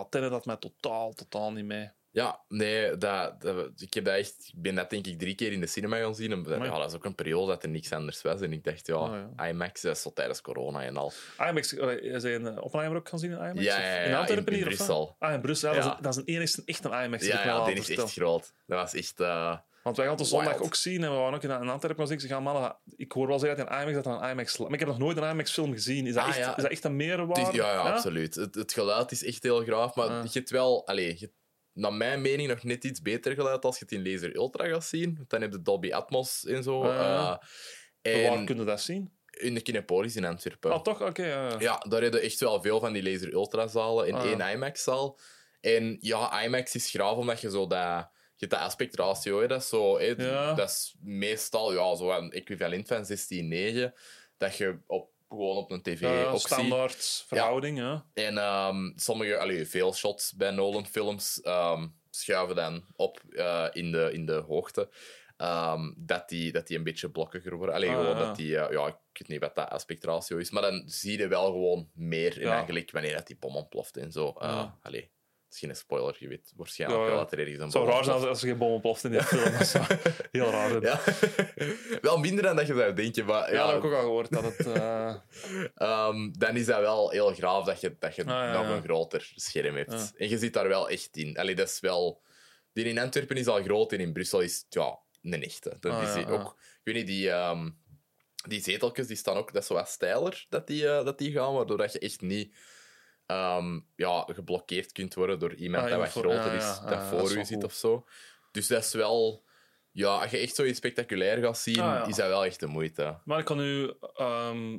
Tenet had mij totaal, totaal niet mee. Ja, nee, dat, dat, ik, heb dat echt, ik ben dat denk ik drie keer in de cinema gaan zien. En, Amai. ja, dat is ook een periode dat er niks anders was. En ik dacht, ja, Ah, IMAX, dat is zo tijdens corona en al. IMAX, uh, zijn uh, Oppenheimer ook gaan zien in IMAX? Ja, ja, ja, in Antwerpen in- in? Brussel. Ah, in Brussel. Ja. Dat, is, dat is een enigste echt een IMAX. Ja, ja die is echt groot. Dat was echt... eh, Want wij gaan het de zondag ook zien en we waren ook in, in Antwerpen gaan zien. Ze gaan mannen, ik hoor wel zeggen dat in IMAX dat een IMAX... Maar ik heb nog nooit een IMAX-film gezien. Is dat, Ah, echt, ja. is dat echt een meerwaarde? ja, ja, absoluut. Het, het geluid is echt heel graaf, maar je hebt wel... Je hebt naar mijn mening nog net iets beter geluid als je het in Laser Ultra gaat zien. Want Dan heb je Dolby Atmos en zo. Ah, eh, Waar kun je dat zien? in de Kinepolis in Antwerpen. Ah, toch? Oké. Ja, daar hebben echt wel veel van die Laser Ultra-zalen in Ah. één IMAX-zaal. En ja, IMAX is graaf omdat je zo dat... Je hebt dat aspectratio, hè, dat is zo... Hè, Ja. Dat is meestal ja, zo een equivalent van 16:9. Dat je op, gewoon op een tv Ja, ook ziet. standaard verhouding, ja. En ehm, sommige, allee, veel shots bij Nolan-films ehm, schuiven dan op eh, in, de, in de hoogte. ehm, dat, die, dat die een beetje blokkiger worden. Allee, Ah, gewoon dat die, eh, ja, ik weet niet wat dat aspectratio is, maar dan zie je wel gewoon meer in eigenlijk wanneer dat die bom ontploft en zo. Eh, allee, het is geen spoiler, je weet waarschijnlijk Ja, ja. wel dat er ergens een Het zou bom raar zijn als, er geen bom ontploft in die film. Dat zou heel raar. Ja, wel minder dan dat je zou denken, maar ja, dat heb ik ook al gehoord. Dat het, eh, Ehm, dan is dat wel heel graaf dat je, dat je Ah, nog een groter scherm hebt. En je zit daar wel echt in. Allee, dat is wel... Die in Antwerpen is al groot en in Brussel is ja, een echte. Dat Ah, is ook... Ik weet niet, die, ehm, die zeteltjes die staan ook... Dat is zo wat steiler dat die, eh, dat die gaan, waardoor dat je echt niet ehm, ja, geblokkeerd kunt worden door iemand Ah, dat wat groter ja, is, ja, dat ja, dat voor u wel zit goed. of zo. Dus dat is wel... Ja, als je echt zoiets spectaculair gaat zien, Ah, ja. is dat wel echt de moeite. maar ik kan nu ehm,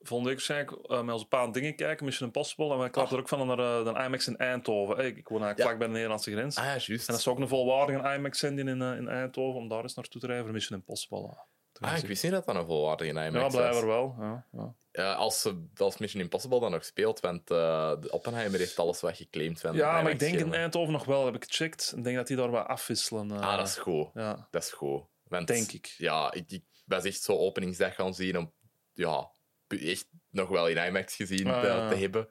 volgende week waarschijnlijk eh, met onze pa aan dingen kijken, Mission Impossible. En wij klappen er ook van naar eh, de IMAX in Eindhoven. Hey, ik woon eigenlijk Ja. vlak bij de Nederlandse grens. Ah ja, juist. En dat zou ook een volwaardige IMAX zijn in, eh, in Eindhoven, om daar eens naartoe te rijden voor Mission Impossible. Ah, ik wist niet dat dat een volwaardige IMAX Ja, was. blijkbaar wel. Ja, ja. Ja, als, ze- als Mission Impossible dan nog speelt, want eh, de Oppenheimer heeft alles wat geclaimd van ja, maar ik denk in. Eindhoven nog wel, heb ik gecheckt. Ik denk dat die daar wat afwisselen. eh, Ah, dat is goed. ja. Dat is goed. Want, Denk ik. Ja, ik, ik was echt zo openingsdag gaan zien om ja, echt nog wel in IMAX gezien Ah, te, ja. te hebben.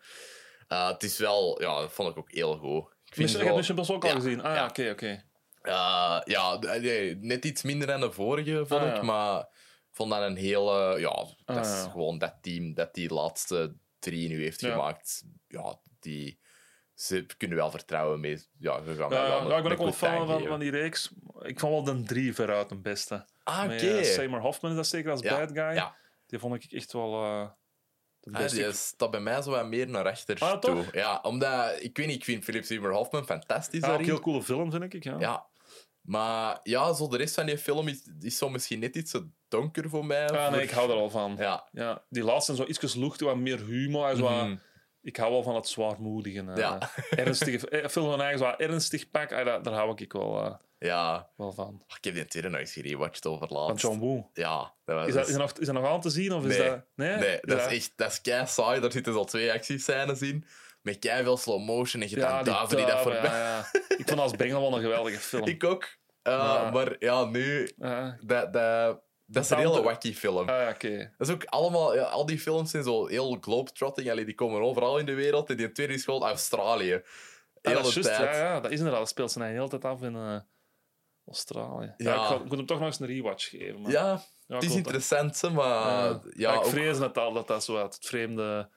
Eh, het is wel, ja, dat vond ik ook heel goed. Ik vind Mission, Mission Impossible ook al Ja, gezien? Ah ja, oké, oké. Ja, nee, net iets minder dan de vorige, vond Ah, ik. Maar vond dat een hele... Ja, dat Ah, is ja. gewoon dat team dat die laatste drie nu heeft gemaakt. Ja, die... Ze kunnen wel vertrouwen mee. Ja, ze gaan Ja, ja, ja, ik ben ook wel fan van, van die reeks. Ik vond wel de drie veruit het beste. Ah, oké. eh, Seymour Hoffman is dat zeker als bad guy. Die vond ik echt wel eh de Ah, beste. die staat bij mij zo wat meer naar achter Ah, toe. toch? Ja, omdat... Ik weet niet, ik vind Philip Seymour Hoffman fantastisch ja, ook heel coole film, vind ik. Ja. Ja. Maar ja, zo de rest van die film is, is zo misschien net iets te donker voor mij. Ah, nee, ik hou er al van. Ja. Ja, die laatste zijn zo iets luchtig, wat meer humor. Zo wat- Mhm. Ik hou wel van het zwaarmoedige. Ja. ernstige, eh, film van eigen zo ernstig pak, ah, daar, daar hou ik wel, eh, Ja. wel van. Ik heb die tweede nog eens gerewatcht over Van laatst. John Woo. Ja, dat was Is dat, is, dat nog, is dat nog aan te zien? Of is Nee. dat... Nee, Nee, dat Ja. is echt dat is kei saai. Daar zitten al twee actiescènes in. Met kei veel slow motion en je Ja, dan die duiven die dat voorbij. ja, ja. Ik vond als Bengel wel een geweldige film. Ik ook. Uh, Ja. Maar ja, nu... Ja. Dat, dat, dat is een hele wacky film. Ah. Dat is ook allemaal... Ja, al die films zijn zo heel globetrotting. Allee, die komen overal in de wereld. En die tweede is gewoon Australië. Ah, Heel dat is tijd. ja, ja, dat is inderdaad. Dat speelt zijn de hele tijd af in eh, Australië. Ja. Ja. ik, ga- ik moet hem toch nog eens een rewatch geven. Maar, Ja, Ja, het is interessant, hè, maar... Ja. Ja, Maar ik vrees dat dat, dat, dat zo uit het vreemde,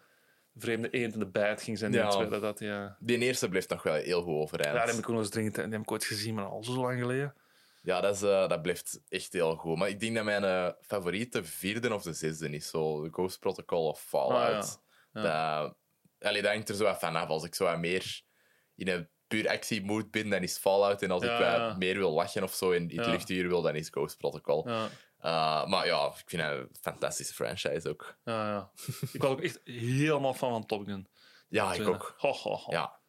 vreemde eend in de bijt ging zijn. Ja. tweede, dat, ja. Die eerste blijft nog wel heel goed overeind. ja, die heb ik ook nog eens dringend... Die heb ik ooit gezien, maar al zo lang geleden. Ja, dat, is, eh, dat blijft echt heel goed. Maar ik denk dat mijn eh, favoriete vierde of de zesde is. Zo, The Ghost Protocol of Fallout. Ah, ja. Dat, allee, dat hangt er zo wat van af. Als ik zo wat meer in een puur actiemood ben, dan is Fallout. En als Ja, ik wat ja. meer wil lachen of zo in het Ja. luchtuur wil, dan is Ghost Protocol. Ja. Uh, maar ja, ik vind het een fantastische franchise ook. Ja, ja. ik was ook echt helemaal fan van Top Gun. Ja, ik ook. Ho, ho, ho. Ja.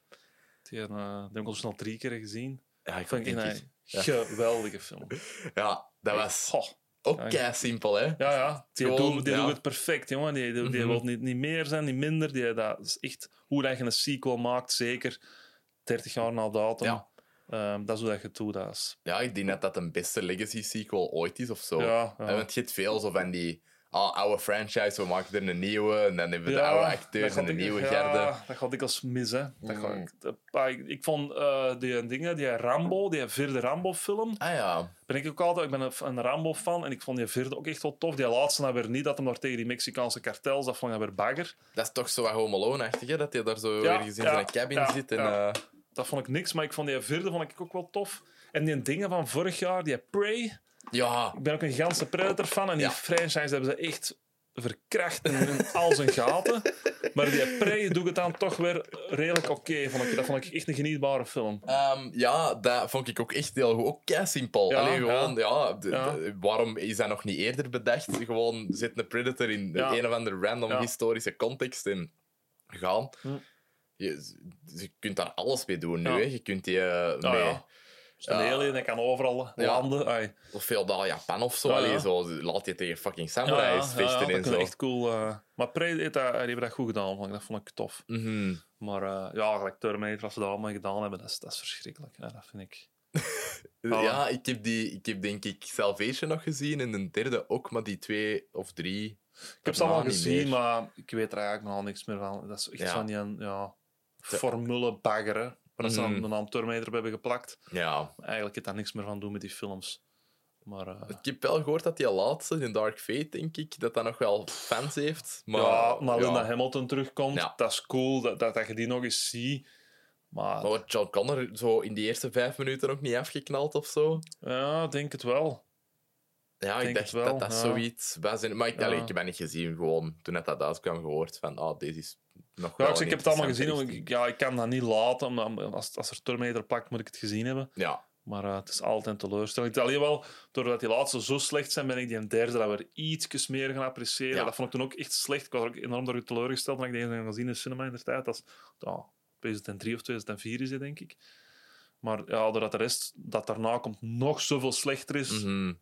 Die, eh, die heb ik al snel drie keer gezien. Ja, ik Vind ik. Geweldige film. Ja, dat was Goh. ook kei simpel, hè? Ja, ja. Die, Gewoon, doet, die ja. doet het perfect, jongen. Die, die, die Mhm. wil niet, niet meer zijn, niet minder. Die, dat is echt hoe dat je een sequel maakt, zeker 30 jaar na datum. Ja. Ehm, dat is hoe dat je het doet. Dat is, Ja, ik denk dat dat een beste legacy sequel ooit is of zo. Ja, ja. En Want je hebt veel zo van die ah, oude franchise, we maken er een nieuwe. En dan hebben we de oude acteurs en de nieuwe ja, dat gaat dikwijls mis, hè. Dat Mm. ah, ik, ik vond eh, die dingen, die Rambo, die vierde Rambo-film, Ah ja, ben ik ook altijd... Ik ben een, een Rambo-fan en ik vond die vierde ook echt wel tof. Die laatste nou weer niet, dat hem daar tegen die Mexicaanse kartels, dat vond ik dan weer bagger. dat is toch zo wat Home Alone-achtig, hè? Dat hij daar zo Ja, ergens in ja, zijn cabin ja, zit. En, ja. eh, Dat vond ik niks, maar ik vond die vierde vond ik ook wel tof. En die dingen van vorig jaar, die Prey, ja, ik ben ook een gigantische Predator-fan en die Ja. franchise hebben ze echt verkracht in, in al zijn gaten. Maar die Prey doet het dan toch weer redelijk oké. vond ik. Dat vond ik echt een genietbare film. Ehm, ja, dat vond ik ook echt heel goed. Ook kei simpel. Ja, Alleen gewoon, ja, waarom is dat nog niet eerder bedacht? Gewoon zet een Predator in Ja. een of andere random historische context en gaan. Hm. Je, je kunt daar alles mee doen nu. Hè. Je kunt die eh, Ja, mee, een alien, dat kan overal landen. Ai. of veel daar Japan of zo. Allee, zo laat je tegen fucking samurais vechten dat en is zo. echt cool. eh. Maar Prey heeft dat, dat goed gedaan. vond ik. Dat vond ik tof. Mhm. Maar eh, ja, gelijk Terminator, wat ze daar allemaal gedaan hebben, dat is, dat is verschrikkelijk. Dat vind ik. Ja, ik heb, die, ik heb denk ik Salvation nog gezien en de derde ook, maar die twee of drie. Ik heb ze allemaal gezien, meer. maar ik weet er eigenlijk nog niks meer van. Dat is echt Ja. van die ja, formule baggeren. Waar ze Mhm. dan de naam Terminator op hebben geplakt. Ja, Eigenlijk heeft dat niks meer van doen met die films. Maar eh, Ik heb wel gehoord dat die laatste, in Dark Fate, denk ik, dat dat nog wel fans heeft. Maar, ja, maar Linda ja. Hamilton terugkomt, Ja. dat is cool dat, dat, dat je die nog eens ziet. Maar Maar wordt John Connor zo in die eerste vijf minuten ook niet afgeknald of zo? ja, ik denk het wel. Ja, ik Denk dacht wel, dat dat zoiets was. Maar ik, allee, ik heb dat niet gezien, gewoon toen net dat uitkwam gehoord van, ah, deze is nog Ja, wel ik, heb het allemaal gezien. Ik, ja, ik kan dat niet laten. Omdat, als, als er Terminator plakt, moet ik het gezien hebben. Ja, Maar eh, het is altijd teleurstellend. Alleen wel, doordat die laatste zo slecht zijn, ben ik die derde dat weer iets meer gaan appreciëren. Ja. Dat vond ik toen ook echt slecht. Ik was er ook enorm door teleurgesteld toen ik deze heb gezien in de cinema in de tijd. Dat is ja, 2003 of 2004 is het, denk ik. Maar ja, doordat de rest dat daarna komt nog zoveel slechter is, Mhm.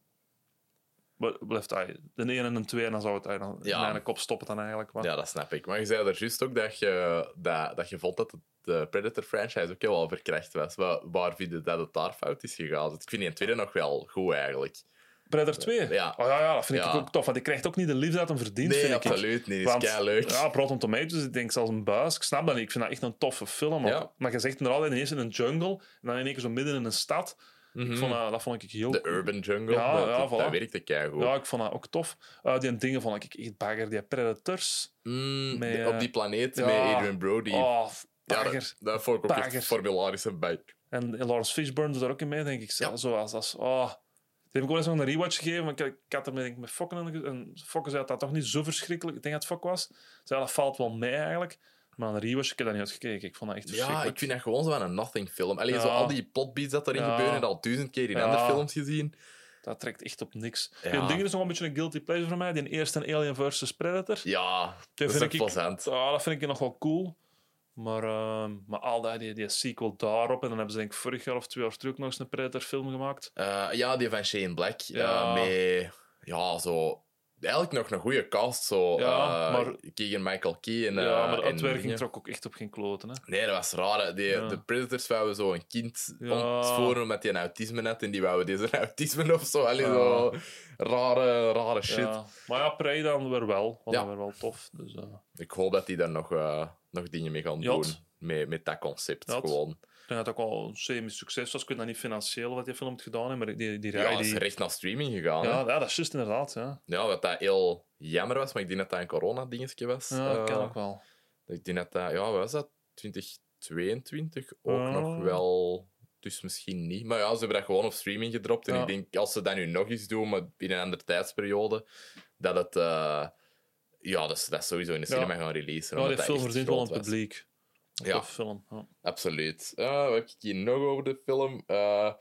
Blijft hij de 1 en de 2 en dan zou het dan Ja. in mijn kop stoppen dan eigenlijk. Ja, dat snap ik. Maar je zei er juist ook dat je, dat, dat je vond dat het- de Predator-franchise ook heel wel verkracht was. Waar, waar vind je dat het daar fout is gegaan? Ik vind die tweede nog wel goed, eigenlijk. Predator 2? Ja. Oh, ja, ja, dat vind ik Ja. ook tof. Want die krijgt ook niet de liefde uit hem verdient, Nee, vind ik. absoluut niet. Want, is leuk. Ja, Rotten Tomatoes, ik denk zelfs een buis. Ik snap dat niet. Ik vind dat echt een toffe film. Maar, Ja. maar je zegt inderdaad ineens in een jungle en dan in één keer zo midden in een stad. Ik vond dat, dat vond ik heel... De Urban Jungle, Ja, dat, ja, dat, voilà. dat werkte keigoed. Ja, ik vond dat ook tof. Uh, die dingen vond ik echt bagger. Die Predators. Mm, Met, de- op die planeet ja. met Adrian Brody. Oh, ja, bagger. dat, dat vond ik ook Bagger. echt formularische bike. En Lawrence Fishburne doet daar ook in mee, denk ik. Zo, Ja. Zoals als... Oh. Die heb ik ook eens nog een rewatch gegeven. Maar ik, ik had er met, ik, met Fokken en, en Fokken zei dat dat toch niet zo verschrikkelijk. Ik denk dat het Fok was. Zei dat valt wel mee eigenlijk. Maar een ik heb dat niet uitgekeken. Ik vond dat echt Ja, ik vind dat gewoon zo een nothing film. Alleen Ja. zo al die plotbeats dat erin Ja. gebeuren, heb ik al duizend keer in Ja. andere films gezien. Dat trekt echt op niks. Ja. Die ding is nog een beetje een guilty pleasure voor mij. Die eerste Alien vs Predator. Ja, dat vind ik, plezant. ja, dat vind ik nog wel cool. Maar, ehm, maar al die, die, sequel daarop. En dan hebben ze denk ik vorig jaar of twee jaar terug nog eens een Predator film gemaakt. Eh, ja, die van Shane Black. Ja. eh, met, ja, zo... Eigenlijk nog een goede cast. Zo, Ja, eh, maar- Keegan Michael Key en... ja, eh, maar de uitwerking trok ook echt op geen kloten. Hè. Nee, dat was raar. Die, Ja. De Predators wouden zo een kind Ja. met die een autisme net. En die wouden deze autisme of zo. Allee, Ja. zo rare, rare shit. Maar ja, Prey dan weer wel. Want Ja. weer wel tof. Dus, eh, Ik hoop dat die daar nog, nog dingen mee gaan Jot. doen. Met, met dat concept Jot. gewoon. Denk dat het ook wel een semi-succes was. Ik weet dat niet financieel wat die film heeft gedaan. Maar die, die Ja, rij, dat is die... recht naar streaming gegaan. Ja, ja, dat is juist inderdaad. Ja, Ja, wat dat heel jammer was, maar ik denk dat dat een corona-dingetje was. ja dat kan Eh, ook wel. Ik denk dat dat, ja, wat was dat? 2022 ook nog wel. Dus misschien niet. Maar ja, ze hebben dat gewoon op streaming gedropt. En Ja. ik denk, als ze dat nu nog eens doen, maar binnen een andere tijdsperiode, dat het. eh, ja, dat is, dat sowieso in de Ja. cinema gaan releasen. Ja, die dat film echt verdient wel een publiek. Ja. Tof film. Ja. Absoluut. Wat heb ik hier nog over de film? Eh,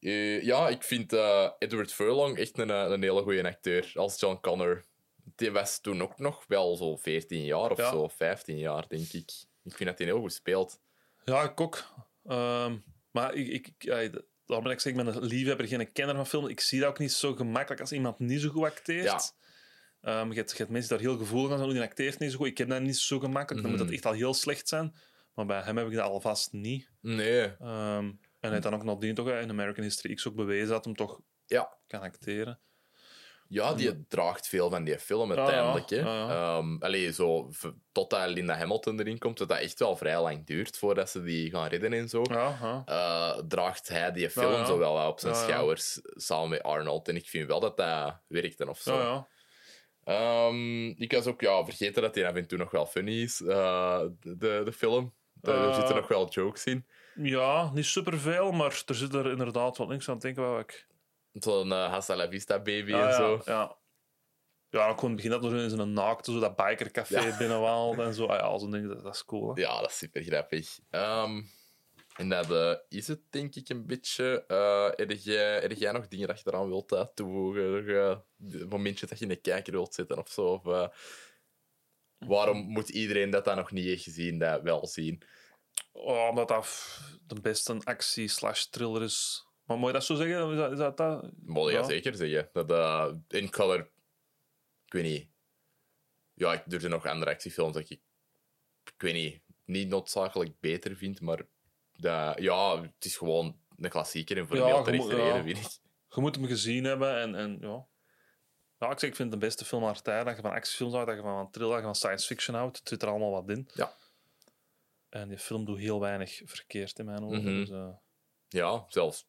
eh, ja, ik vind eh, Edward Furlong echt een, een hele goede acteur als John Connor. Die was toen ook nog wel zo 14 jaar of Ja. zo, 15 jaar, denk ik. Ik vind dat hij heel goed speelt. Ja, ik ook. Ehm, maar ik, ik, ik- daarom ben ik zeg, ik ben een liefhebber, geen kenner van film. Ik zie dat ook niet zo gemakkelijk als iemand niet zo goed acteert. Ja. Ehm, je, hebt, je hebt mensen daar heel gevoelig aan zijn, die acteert niet zo goed. Ik heb dat niet zo gemakkelijk. Dan moet Mhm. dat echt al heel slecht zijn. Maar bij hem heb ik dat alvast niet. Nee. Ehm, en hij heeft dan ook nadien toch in American History X ook bewezen dat hem toch Ja. kan acteren. Ja, die draagt veel van die film uiteindelijk. Ja. Ehm, allee, zo, totdat Linda Hamilton erin komt, dat dat echt wel vrij lang duurt voordat ze die gaan redden en zo. Eh, draagt hij die film zo wel op zijn schouders samen met Arnold. En ik vind wel dat dat werkte of zo. Ehm, ik was ook ja, vergeten dat hij af en toe nog wel funny is, eh, de, de film. Daar Eh. zitten nog wel jokes in. Ja, niet superveel, maar er zit er inderdaad wat niks aan te denken. Ik... Zo'n uh, Hasta la Vista baby Ah, en ja, zo. Ja. Ja, ook gewoon begin dat er in zo'n naakte, zo dat bikercafé Ja. binnenwaalt en zo. Ah, ja, zo'n ding, dat, dat is cool. Hè? Ja, dat is super grappig. Ehm, en dat eh, is het, denk ik, een beetje. Eh heb, jij, heb jij nog dingen dat je eraan wilt uh, toevoegen? De momentje dat je in de kijker wilt zitten of zo? Of, waarom moet iedereen dat dan nog niet heeft gezien, dat wel zien? Oh, omdat dat de beste actie slash thriller is. Maar moet je dat zo zeggen? Is dat is dat? dat? Moet je Ja. zeker zeggen. Dat, in Color, ik weet niet. Ja, ik, er zijn nog andere actiefilms dat ik, ik weet niet, niet noodzakelijk beter vind, maar dat, ja, het is gewoon een klassieker en voor Ja, vind ik. Je moet hem gezien hebben en, en ja. Ja, ik, zeg, ik vind het de beste film aller tijden. Dat je van actiefilms houdt, dat je van thriller, dat je van science fiction houdt. Het zit er allemaal wat in. Ja. En die film doet heel weinig verkeerd in mijn ogen. Mhm. dus, eh, Ja, zelfs.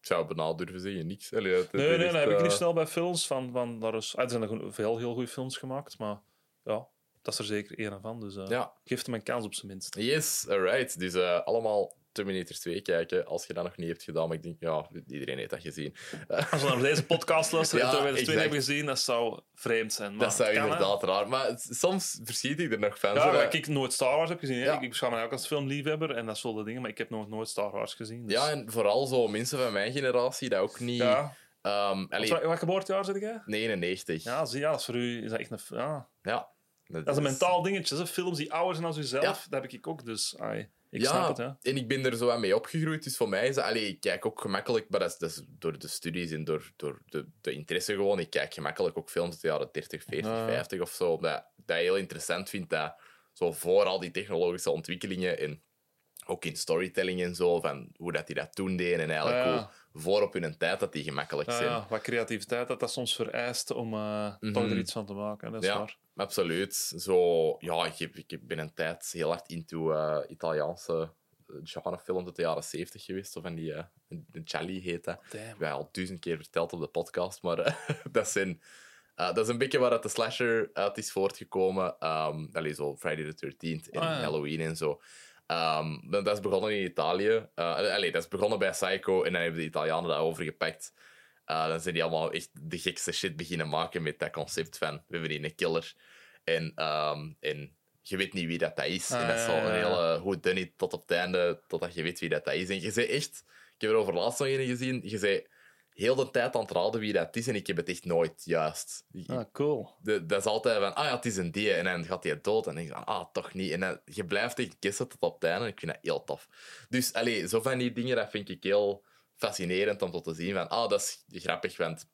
Ik zou bijna durven zeggen, niks. Allee, het- het Nee, nee, dat heb ik eh, niet snel bij films. Van, van, daar is, er zijn er veel heel goede films gemaakt, maar ja, dat is er zeker één van. Dus eh Ja, geef hem een kans op zijn minst. yes, alright. Dus eh, allemaal Terminator 2 kijken, als je dat nog niet hebt gedaan. Maar ik denk, ja, iedereen heeft dat gezien. Als we naar deze podcast luisteren Ja, en Terminator 2 exact. hebben gezien, dat zou vreemd zijn. Maar dat zou kan, inderdaad raar. Maar soms verschiet ik er nog van. Ja, maar dat- ik nooit Star Wars heb gezien. Ja. Ik, ik beschouw me ook als filmliefhebber en dat soort dingen, maar ik heb nog nooit Star Wars gezien. Dus. Ja, en vooral zo mensen van mijn generatie, dat ook niet... Ja. Allee, Wat, wat geboortejaar zit jij? 99. Ja, zie, ja, dat is voor u is dat echt een... Ja. Ja. Dat is een mentaal dingetje. hè. Films die ouder zijn dan Ja. dat heb ik ook. Dus ai, ik ja, snap het. En ik ben er zo aan mee opgegroeid. Dus voor mij is dat... Allee, ik kijk ook gemakkelijk, maar dat is, dat is door de studies en door, door de, de interesse gewoon. Ik kijk gemakkelijk ook films uit de jaren 30, 40, Ja. 50 of zo. Omdat dat je heel interessant vind dat zo voor al die technologische ontwikkelingen en ook in storytelling en zo, van hoe dat die dat toen deden en eigenlijk ja. hoe voor op hun tijd dat die gemakkelijk Ja, zijn. ja, wat creativiteit dat dat soms vereist om eh, toch Mhm. er iets van te maken. Dat is Ja. waar. Absoluut. Zo, ja, ik, heb, ik ben een tijd heel hard into eh, Italiaanse eh, genrefilms uit de jaren 70 geweest. Of van die, uh, Charlie heet dat. Damn. Ik al duizend keer verteld op de podcast, maar eh, dat, zijn, dat is een beetje waar het de slasher uit is voortgekomen. Um, allee, zo Friday the 13th en Ah, ja. Halloween en zo. Ehm, dat dat is begonnen in Italië. Allee, dat is begonnen bij Psycho en dan hebben de Italianen dat overgepakt. Eh, dan zijn die allemaal echt de gekste shit beginnen maken met dat concept van we hebben hier een killer en, ehm, en je weet niet wie dat, dat is. Ah, en dat is ja, een ja. hele goed done tot op het einde, totdat je weet wie dat, dat is. En je zei echt, ik heb er over laatst nog een gezien, je zei heel de tijd aan het raden wie dat is en ik heb het echt nooit juist. Ik- Ah, cool. de, dat is altijd van, ah ja, het is een die. En dan gaat hij dood. En dan denk je van, ah, toch niet. En dan, je blijft echt gissen tot op het einde. En ik vind dat heel tof. Dus, allee, zo van die dingen, dat vind ik heel fascinerend om tot te zien. Van, ah, dat is grappig, want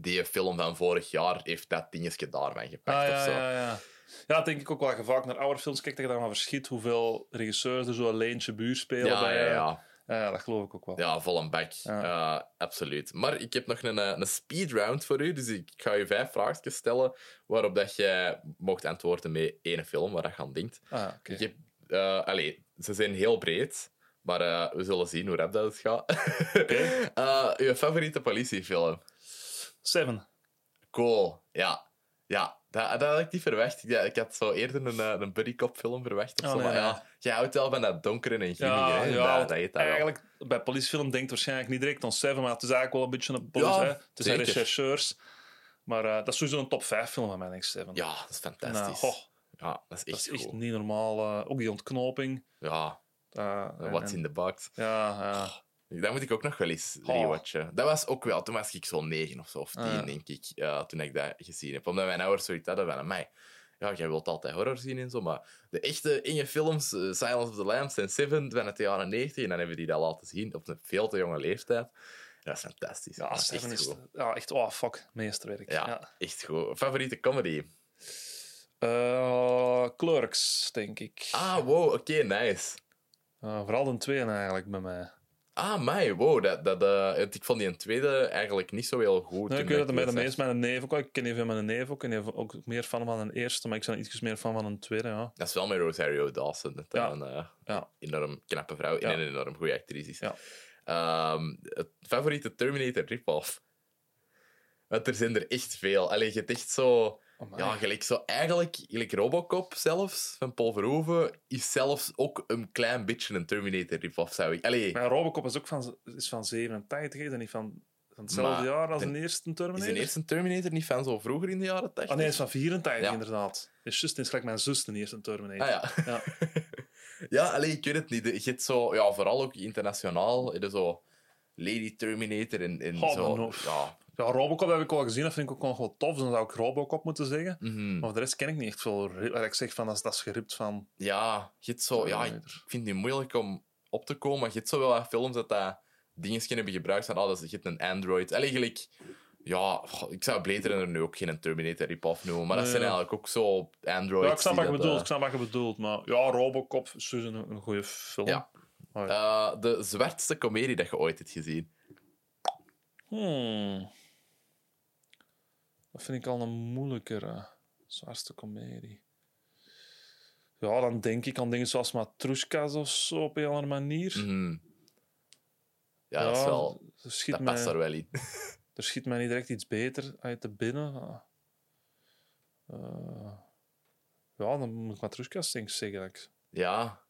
die film van vorig jaar heeft dat dingetje daarvan gepakt Ah, of ja, zo. ja, ja. Ja, dat denk ik ook wel. Je vaak naar oude films kijkt, dat je dan maar verschiet hoeveel regisseurs er zo een leentje buur spelen. Ja, bij, ja, eh, ja. Ja, dat geloof ik ook wel. Ja, vol een. Ja. Eh, absoluut. Maar ik heb nog een, eh, een speed round voor u. Dus ik ga je vijf vragen stellen waarop dat jij mocht antwoorden met één film waar dat je aan denkt. Ah, oké. Ik heb, eh, allee, ze zijn heel breed, maar eh, we zullen zien hoe rap dat het gaat. Eh, uw favoriete politiefilm? Seven. Cool, ja. Ja, dat, dat had ik niet verwacht. Ja, ik had zo eerder een, eh, een buddycop film verwacht. Of Oh, zo, nee, maar ja, jij houdt wel van dat donkere en grimmige. Ja, ja, dat, dat heet dat wel. eigenlijk bij politiefilm denkt waarschijnlijk niet direct aan Seven, maar het is eigenlijk wel een beetje een. Ja, hè. het zijn rechercheurs. Maar eh, dat is sowieso een top 5 film van mij, denk ik, Seven. Ja, dat is Nou, fantastisch. Ja, dat is echt dat is echt niet normaal. eh, ook die ontknoping. Ja, en- what's en- in the box. Ja, ja. Dat moet ik ook nog wel eens Oh. rewatchen. Dat was ook wel, toen was ik zo'n 9 of zo, of 10, Ah, denk ik, toen ik dat gezien heb. Omdat mijn ouders zoiets hadden van mij. ja, jij wilt altijd horror zien en zo, maar de echte enge films, eh, Silence of the Lambs en Seven, van de jaren 90, en dan hebben we die dat laten zien op een veel te jonge leeftijd. Dat is fantastisch. Ja, Dat is Seven echt is... goed. Ja, echt, oh fuck, meesterwerk. Ja, Ja. echt goed. Favoriete comedy? Eh, Clerks, denk ik. Ah, wow, oké, nice. Eh, vooral de tweede eigenlijk bij mij. Ah, mij, wow. Dat, dat, ik vond die een tweede eigenlijk niet zo heel goed. Nee, ik weet dat ik bij de die meest mijn neef ook. Ik ken even mijn neef ook. En die heeft ook meer fan van een eerste, maar ik ben iets meer fan van een tweede. Ja. Dat is wel met Rosario Dawson. Dat Ja. een eh, Ja. enorm knappe vrouw en een enorm goede actrice is. Ja. Ehm, het favoriete Terminator rip-off? Want er zijn er echt veel. Allee, je hebt echt zo... Amai. Ja, gelijk zo... Eigenlijk, gelijk Robocop zelfs, van Paul Verhoeven, is zelfs ook een klein beetje een Terminator rip-off, zou ik... Allee, Maar Robocop is ook van, is van 87, is dat niet van, van hetzelfde Maar jaar als de- de eerste is Terminator? de eerste Terminator niet van zo vroeger in de jaren 80? Ah nee, het is van 84 Ja. inderdaad. Is juist, is gelijk mijn zus de eerste Terminator. Ah ja. Ja. Ja, alleen ik weet het niet. Je hebt zo, ja, vooral ook internationaal, er zo Lady Terminator en, en Oh, zo. Ja. Ja, Robocop heb ik al gezien, dat vind ik ook nog wel tof. Dus dan zou ik Robocop moeten zeggen. mhm. Maar voor de rest ken ik niet echt veel. Waar ik zeg van dat is, dat is geript van. ja, je zo, ja, ik vind niet moeilijk om op te komen, maar je hebt zo wel films dat dat dingen hebben gebruikt van, oh, dat is een Android. Allee, gelijk, ja, ik zou Blade Runner nu ook geen Terminator rip-off noemen, maar dat Nee, zijn ja. eigenlijk ook zo Androids. Ja, ik snap die wat je bedoelt. eh, Ik snap wat je bedoelt. Maar ja, Robocop is dus een, een goede film. Ja. Eh, de zwartste komedie dat je ooit hebt gezien. Hmm. Dat vind ik al een moeilijkere. Zwaarste komedie. Ja, dan denk ik aan dingen zoals Matrushkas of zo op een andere manier. Mhm. Ja, dat is wel... er schiet, Dat past mij, er wel in. er schiet mij niet direct iets beter uit te binnen. Eh, ja, dan moet ik Matrushkas denk ik zeggen. ik- Ja,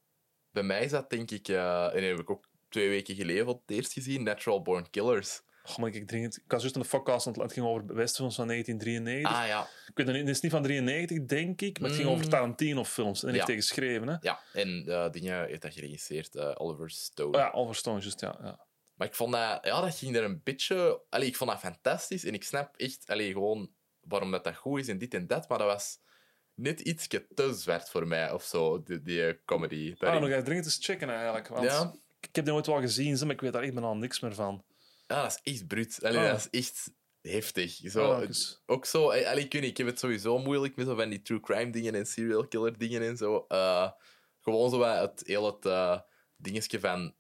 bij mij is dat denk ik, eh, en heb ik ook twee weken geleden voor het eerst gezien, Natural Born Killers. Oh, maar ik, dringend, ik was juist aan de podcast, want het ging over Westfilms van 1993. Ah ja, Ik weet het niet, het is niet van 93, denk ik, maar het ging Mm. over Tarantino-films. En Ja. heeft hij geschreven, hè? ja. En dingen heeft dat geregisseerd, eh, Oliver Stone. Oh ja, Oliver Stone, juist, ja. ja. Maar ik vond dat, ja, dat ging er een beetje... Allee, ik vond dat fantastisch en ik snap echt allee, gewoon waarom dat, dat goed is en dit en dat, maar dat was net iets te zwart voor mij of zo, die, die comedy. Ah, nog even dringend eens checken, eigenlijk. Want Ja. ik heb die nooit wel gezien, maar ik weet daar echt bijna niks meer van. Ja, dat is echt bruut. Allee, Ah. Dat is echt heftig. Zo, Ah, ook eens. ook zo, eh, allee, ik, weet niet, ik heb het sowieso moeilijk met zo van die true crime dingen en serial killer dingen en zo. Eh, gewoon zo het heel het eh, dingetje van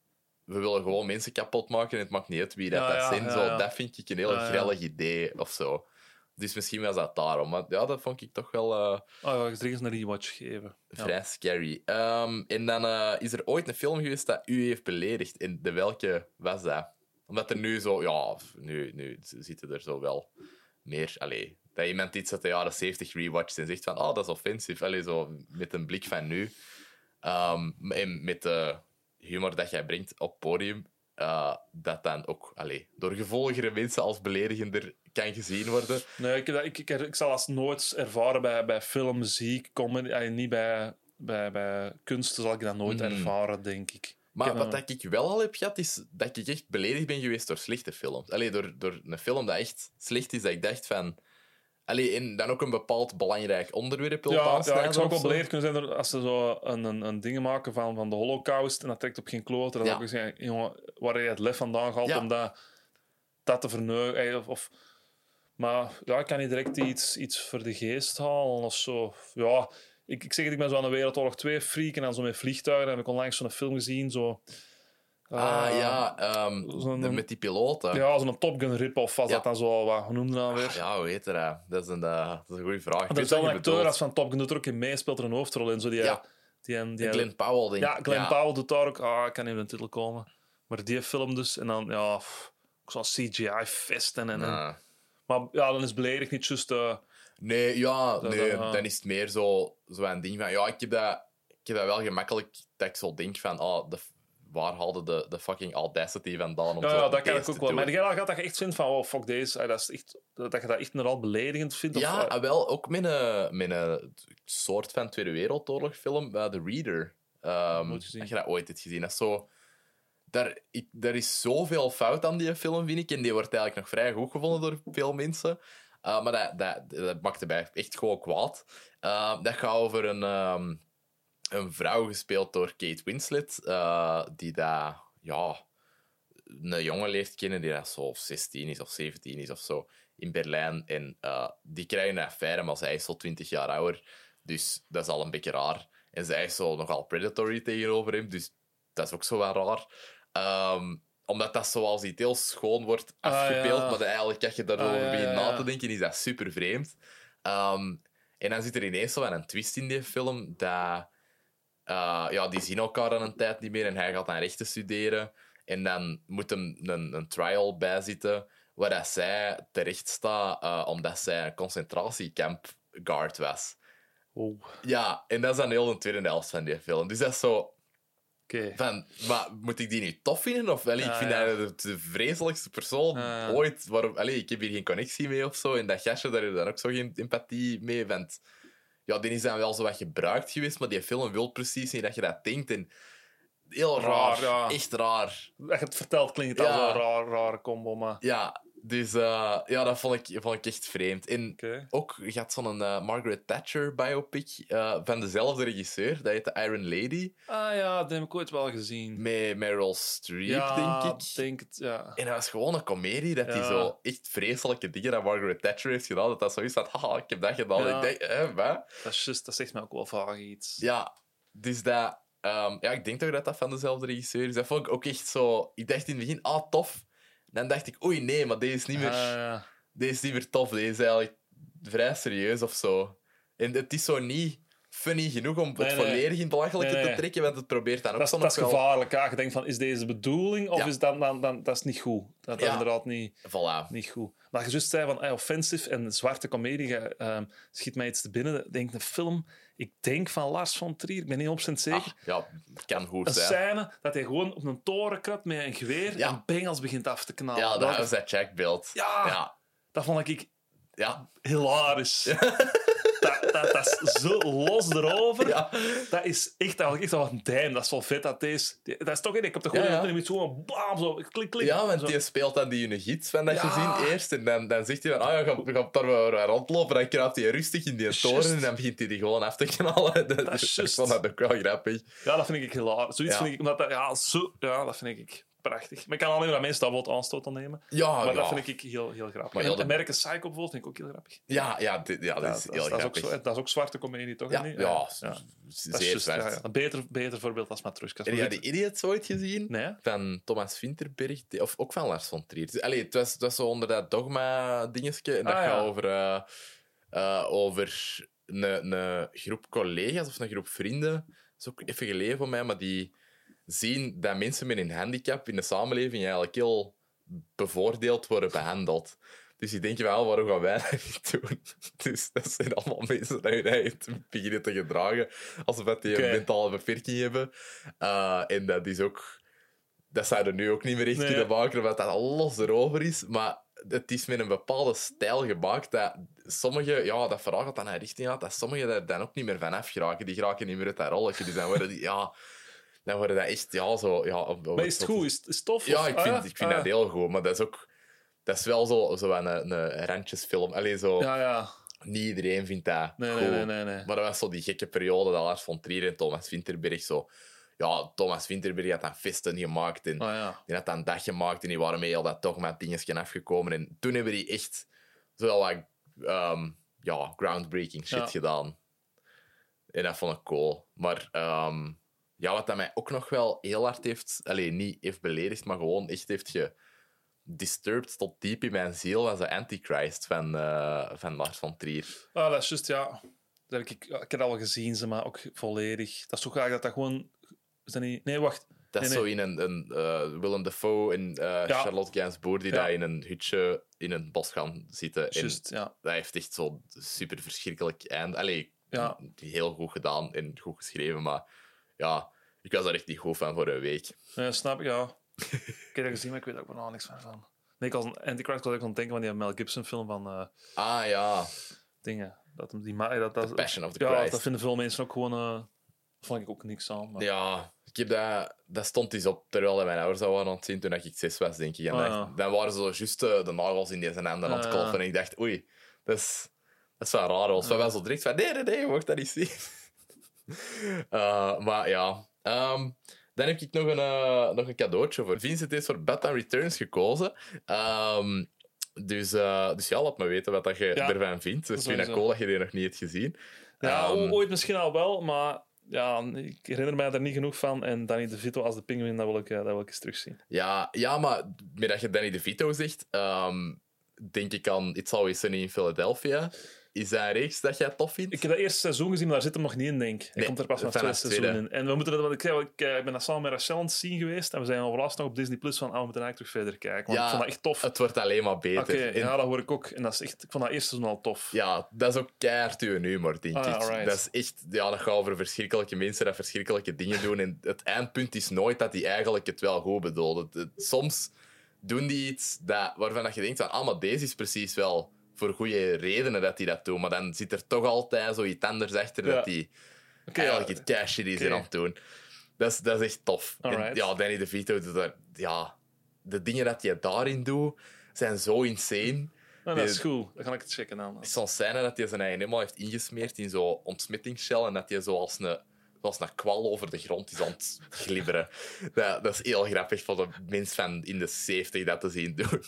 we willen gewoon mensen kapot maken en het maakt niet uit wie dat, Ja, dat ja, zijn. ja, zo. Dat vind ik een heel grellig idee of zo. Dus misschien was dat daarom. Maar ja, dat vond ik toch wel eh, Oh ja, eens een rewatch geven. Vrij scary. Ehm, en dan is er ooit een film geweest dat u heeft beledigd. En de welke was dat? Omdat er nu zo, ja, nu, nu zitten er zo wel meer. Allee, dat iemand iets uit de jaren 70 rewatcht en zegt van, oh, dat is offensief. Allee, zo met een blik van nu. Ehm, en met de humor dat jij brengt op podium, eh, dat dan ook allee, door gevolgere mensen als beledigender kan gezien worden. Nee, ik, ik, ik, ik zal dat nooit ervaren bij, bij film, muziek, comedy. eh, niet bij, bij, bij kunst zal ik dat nooit Mhm. ervaren, denk ik. Maar wat een- dat ik wel al heb gehad, is dat ik echt beledigd ben geweest door slechte films. Allee, door, door een film dat echt slecht is, dat ik dacht van... Allee, en dan ook een bepaald belangrijk onderwerp wil Ja, ja, ik zou ook wel beleefd kunnen zijn als ze zo een, een, een ding maken van, van de holocaust en dat trekt op geen kloten. Dan Ja. zou ik zeggen, jongen, waar je het lef vandaan gehaald Ja. om dat, dat te verneuken? Of, of, maar ja, ik kan niet direct iets, iets voor de geest halen of zo. Ja, ik, ik zeg het, ik ben zo aan de Wereldoorlog 2 freak en dan zo met vliegtuigen. heb ik onlangs zo'n film gezien, zo... Ah, eh, ja, ehm, de- met die piloten. Ja, zo'n Top Gun rip-off was Ja. dat dan zo, wat hoe noemde dat weer? Ja, hoe heet er dat? Dat is een, eh, dat is een goede vraag. Ik weet je acteur bedoelt. als van Top Gun doet er ook in mee, speelt er een hoofdrol in. Zo die, Ja. die, die, Glenn Powell, denk ik. Ja, Glenn Powell doet daar ook. Ah, ik kan even een titel komen. Maar die film dus. En dan, ja, pff, ook zo'n CGI-fest. En. Maar ja, dan is beledigd niet juist... eh, Nee, ja, Dat- nee, dan is het meer zo, zo een ding van... Ja, ik heb, dat, ik heb dat wel gemakkelijk dat ik zo denk van... Oh, de, waar haalde de, de fucking audacity vandaan om ja, zo ja, dat kan ik ook wel. Maar jij gaat dat je echt vindt van, oh, fuck deze. ah, dat, is echt, dat je dat echt nogal beledigend vindt. Of, Ja, eh, ah, wel, ook met een, met een soort van Tweede Wereldoorlog film, eh, The Reader. Ehm Nooit gezien. Heb je dat ooit hebt gezien? Dat is zo... Daar, ik, daar is zoveel fout aan die film, vind ik. En die wordt eigenlijk nog vrij goed gevonden door veel mensen. Uh, maar dat, dat, dat maakte echt gewoon kwaad. Uh, dat gaat over een, um, een vrouw gespeeld door Kate Winslet, uh, die daar, ja, een jongen leert kennen die dat zo 16 is of 17 is of zo in Berlijn. En die krijgen een affaire, maar zij is zo 20 jaar ouder. Dus dat is al een beetje raar. En zij is zo nogal predatory tegenover hem, dus dat is ook zo wel raar. Um, omdat dat zoals iets heel schoon wordt afgebeeld, ah, maar eigenlijk als je daarover ah, begint na te denken, is dat super vreemd. Um, en dan zit er ineens zo een twist in die film, dat... Uh, ja, die zien elkaar aan een tijd niet meer en hij gaat dan rechten studeren. En dan moet hem een, een trial bijzitten waar dat zij terecht staat uh, omdat zij een concentratiekamp guard was. Oh. Ja, en dat is dan heel de tweede helft van die film. Dus dat is zo van, maar moet ik die nu tof vinden? Of, allee, ik vind ja. dat de, vreselijkste persoon ooit. Waarom, allee, ik heb hier geen connectie mee of zo. En dat gastje, daar heb je dan ook zo geen empathie mee. Want, ja, die is dan wel zo wat gebruikt geweest, maar die film wil precies niet dat je dat denkt. En heel raar, echt raar. Dat je het vertelt klinkt het als een raar, rare combo, maar... Ja, dus uh, ja, dat vond ik, vond ik echt vreemd. En okay. ook gaat zo'n uh, Margaret Thatcher biopic uh, van dezelfde regisseur. Dat heet The Iron Lady. Ah ja, dat heb ik ooit wel gezien. Met Meryl Streep, ja, denk ik. denk het, ja. En dat was gewoon een komedie dat hij zo echt vreselijke dingen dat Margaret Thatcher heeft gedaan. Dat dat zo is van, haha, ik heb dat gedaan. Ja. Ik denk, hè, wat? Dat, is just, dat zegt me ook wel vaak iets. Ja, dus dat... Um, ja, ik denk toch dat dat van dezelfde regisseur is. Dat vond ik ook echt zo... Ik dacht in het begin, ah, tof. Dan dacht ik, oei, nee, maar deze is niet meer, Ah, deze is niet meer tof. Deze is eigenlijk vrij serieus of zo. En het is zo niet funny genoeg om het Nee, nee. volledig in belachelijke Nee, te trekken, want het probeert dan ook Dat dat is wel... gevaarlijk. Ja. Je denkt van, is deze de bedoeling? Of Ja. is dat, dan, dan, dat is niet goed. Dat, Ja. is inderdaad niet, Voilà. niet goed. Maar je juist zei van, eh, offensive en zwarte comedie, ehm, schiet mij iets te binnen. Denk een film, ik denk van Lars von Trier, ik ben niet op zijn zeker. Ah, ja, het kan goed een zijn. scène dat hij gewoon op een toren krabt met een geweer Ja. en bengels begint af te knallen. Ja, dat, dat is dat Jack-beeld. Ja. ja. dat vond ik Ja. hilarisch. dat, dat, dat is zo los erover. Ja. Dat is echt, dat is echt wel een duim. Dat is wel vet. Dat is, dat is toch in. Ik heb toch gewoon Ja, ja. met zo'n bam, zo klik, klik. Ja, want die speelt dan die gids van dat Ja. gezin eerst. En dan, dan zegt hij van, ah ja, we gaan daar weer rondlopen. Dan kruipt hij rustig in die toren en dan begint hij die gewoon af te knallen. Dat, is ik juist. vond dat ook wel grappig. Ja, dat vind ik hilarisch. Zoiets vind ik, omdat dat, ja, zo, ja, dat vind ik prachtig. Maar ik kan alleen dat mensen dat wat aanstoot aan nemen. Ja, maar ja. dat vind ik heel, heel grappig. Maar en heel de- American Psycho bijvoorbeeld vind ik ook heel grappig. Ja, ja, dit, ja, dat Ja, is dat, heel dat, is ook grappig. zo, dat is ook zwarte comedie, toch? ja, niet? ja, Dat is zeer juist, zwart. ja, ja. Een beter, beter voorbeeld als Matroeskas. Heb jij die Idiots ooit gezien? Nee? Van Thomas Vinterberg, of ook van Lars von Trier. Dus, allee, het, was, het was zo onder dat dogma-dingetje. En dat Ah, ja. gaat over, eh, eh, over een, een groep collega's of een groep vrienden. Dat is ook even geleden voor mij, maar die zien dat mensen met een handicap in de samenleving eigenlijk heel bevoordeeld worden behandeld. Dus die denken wel, waarom gaan wij dat niet doen? Dus dat zijn allemaal mensen die hun eigen beginnen te gedragen alsof die een mentale beperking hebben. Uh, en dat is ook... Dat zouden nu ook niet meer echt Nee. kunnen maken, omdat dat los erover is. Maar het is met een bepaalde stijl gemaakt dat sommige... Ja, dat verhaal gaat dan naar richting uit, dat sommigen daar dan ook niet meer van afgeraken. Die geraken niet meer uit dat rolletje. Dus dan worden die... Ja, dan worden dat echt... Ja, zo... Ja, op- op- Maar is het goed? Is, het- tof? Ja, Of- ik ah, vind, ja? ik vind Ah, dat heel goed. Maar dat is ook... Dat is wel zo, zo een, een randjesfilm. Allee, zo... Ja, ja. Niet iedereen vindt dat Nee, nee, nee, nee. Maar dat was zo die gekke periode dat Lars von Trier en Thomas Vinterberg zo... Ja, Thomas Vinterberg had dan festen gemaakt en Ah, ja. die had dan dag gemaakt en die waren mee al dat toch met dingetjes afgekomen. En toen hebben die echt zo wel wat ehm, ja, groundbreaking shit Ja. gedaan. En dat vond ik cool. Maar ehm, ja, wat dat mij ook nog wel heel hard heeft... Alleen niet heeft beledigd, maar gewoon echt heeft gedisturbed tot diep in mijn ziel, was de Antichrist van, eh, van Lars von Trier. Ah, dat is juist, ja. Dat heb ik, ik heb dat al gezien, ze, maar ook volledig. Dat is toch graag dat dat gewoon... Is dat niet... Nee, wacht. Dat is Nee, zo in een, een eh, Willem Dafoe en eh, Ja. Charlotte Gainsbourg die Ja. daar in een hutje in een bos gaan zitten. En Juist, ja. dat heeft echt zo super verschrikkelijk eind. Allee, Ja. heel goed gedaan en goed geschreven, maar ja, ik was daar echt niet goed van voor een week. Nee, snap ik, ja. ik heb dat gezien, maar ik weet ook nog niks van. van. Nee, ik was een Antichrist was ik aan het denken van die Mel Gibson film van eh, Ah ja, dingen. Dat, die, ma- dat, dat, The Passion of the ja, Christ. dat vinden veel mensen ook gewoon... eh vond ik ook niks aan. Maar... Ja, ik heb dat, dat stond eens op terwijl mijn ouders dat waren aan het zien toen ik zes was, denk ik. En Ah, ja. dan waren ze zo juist eh, de nagels in deze handen aan het Ah, kloppen. ja. En ik dacht, oei, Dat is, dat is wel raar. Dat was wel zo direct van, nee, nee, nee, je mocht dat niet zien. Uh, maar ja... Ehm, dan heb ik nog een, uh, nog een cadeautje voor. Vincent is voor Batman Returns gekozen. Ehm, dus, uh, dus ja, laat me weten wat dat je Ja, ervan vindt. Dus vind ik cool dat je die nog niet hebt gezien. Ja, Ehm, ooit misschien al wel, maar ja, ik herinner mij er niet genoeg van. En Danny DeVito als de pinguïn, dat wil ik, eh, dat wil ik eens terugzien. Ja, ja, maar met dat je Danny DeVito zegt, denk ik aan It's Always Sunny in Philadelphia. Is dat een reeks dat jij tof vindt? Ik heb dat eerste seizoen gezien, maar daar zit hem nog niet in, denk ik. Hij Nee, komt er pas vanaf tweede seizoen in. En we moeten dat, ik, zei, want ik, eh, ik ben dat samen met Rachel aan het zien geweest. En we zijn overlast nog op Disney Plus van, ah, we moeten eigenlijk terug verder kijken. Want Ja, ik vond dat echt tof. Het wordt alleen maar beter. Oké, En- ja, dat hoor ik ook. En dat is echt, ik vond dat eerste seizoen al tof. Ja, dat is ook keihard uw humor, denk Ah, ik. Dat is echt... Ja, dat gaat over verschrikkelijke mensen dat verschrikkelijke dingen doen. En het eindpunt is nooit dat die eigenlijk het wel goed het- Soms doen die iets dat, waarvan dat je denkt van... Ah, maar deze is precies wel voor goede redenen dat die dat doen. Maar dan zit er toch altijd zoiets anders achter Ja. dat die Oké, eigenlijk ja. iets cash is Oké. aan het doen. Dat is, dat is echt tof. En ja, Danny DeVito doet dat... Ja, de dingen dat hij daarin doet, zijn zo insane. Nou, dat is Die- goed. Dan kan ik het checken aan. Zo'n scène dat hij zijn eigen helemaal heeft ingesmeerd in zo'n ontsmettingsshell en dat hij zo als een, zoals een kwal over de grond is aan het glibberen. Dat, dat is heel grappig voor de mensen van in de 70 dat te zien doen.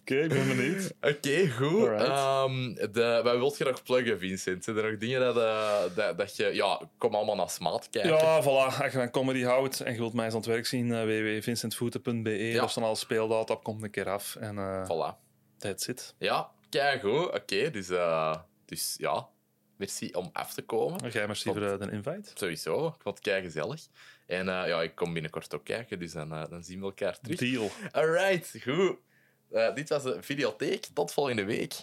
Oké, ik ben benieuwd. Oké, goed. Ehm, de, wat wilt je nog pluggen, Vincent? Zijn er nog dingen dat, eh, dat, dat je... Ja, kom allemaal naar Smaat kijken. Ja, voilà. Als je van comedy houdt en je wilt mij eens aan het werk zien, uh, www.vincentvoeten.be. Ja. Daar staan al speeldata op, komt een keer af. En eh Voilà. that's it. Ja, kijk goed. Oké, dus, eh, dus ja, merci om af te komen. En jij merci voor de invite. Sowieso, ik vond het kei gezellig. En eh, ja, ik kom binnenkort ook kijken, dus dan, eh, dan zien we elkaar terug. Deal. Alright, goed. Eh, dit was de videotheek. Tot volgende week.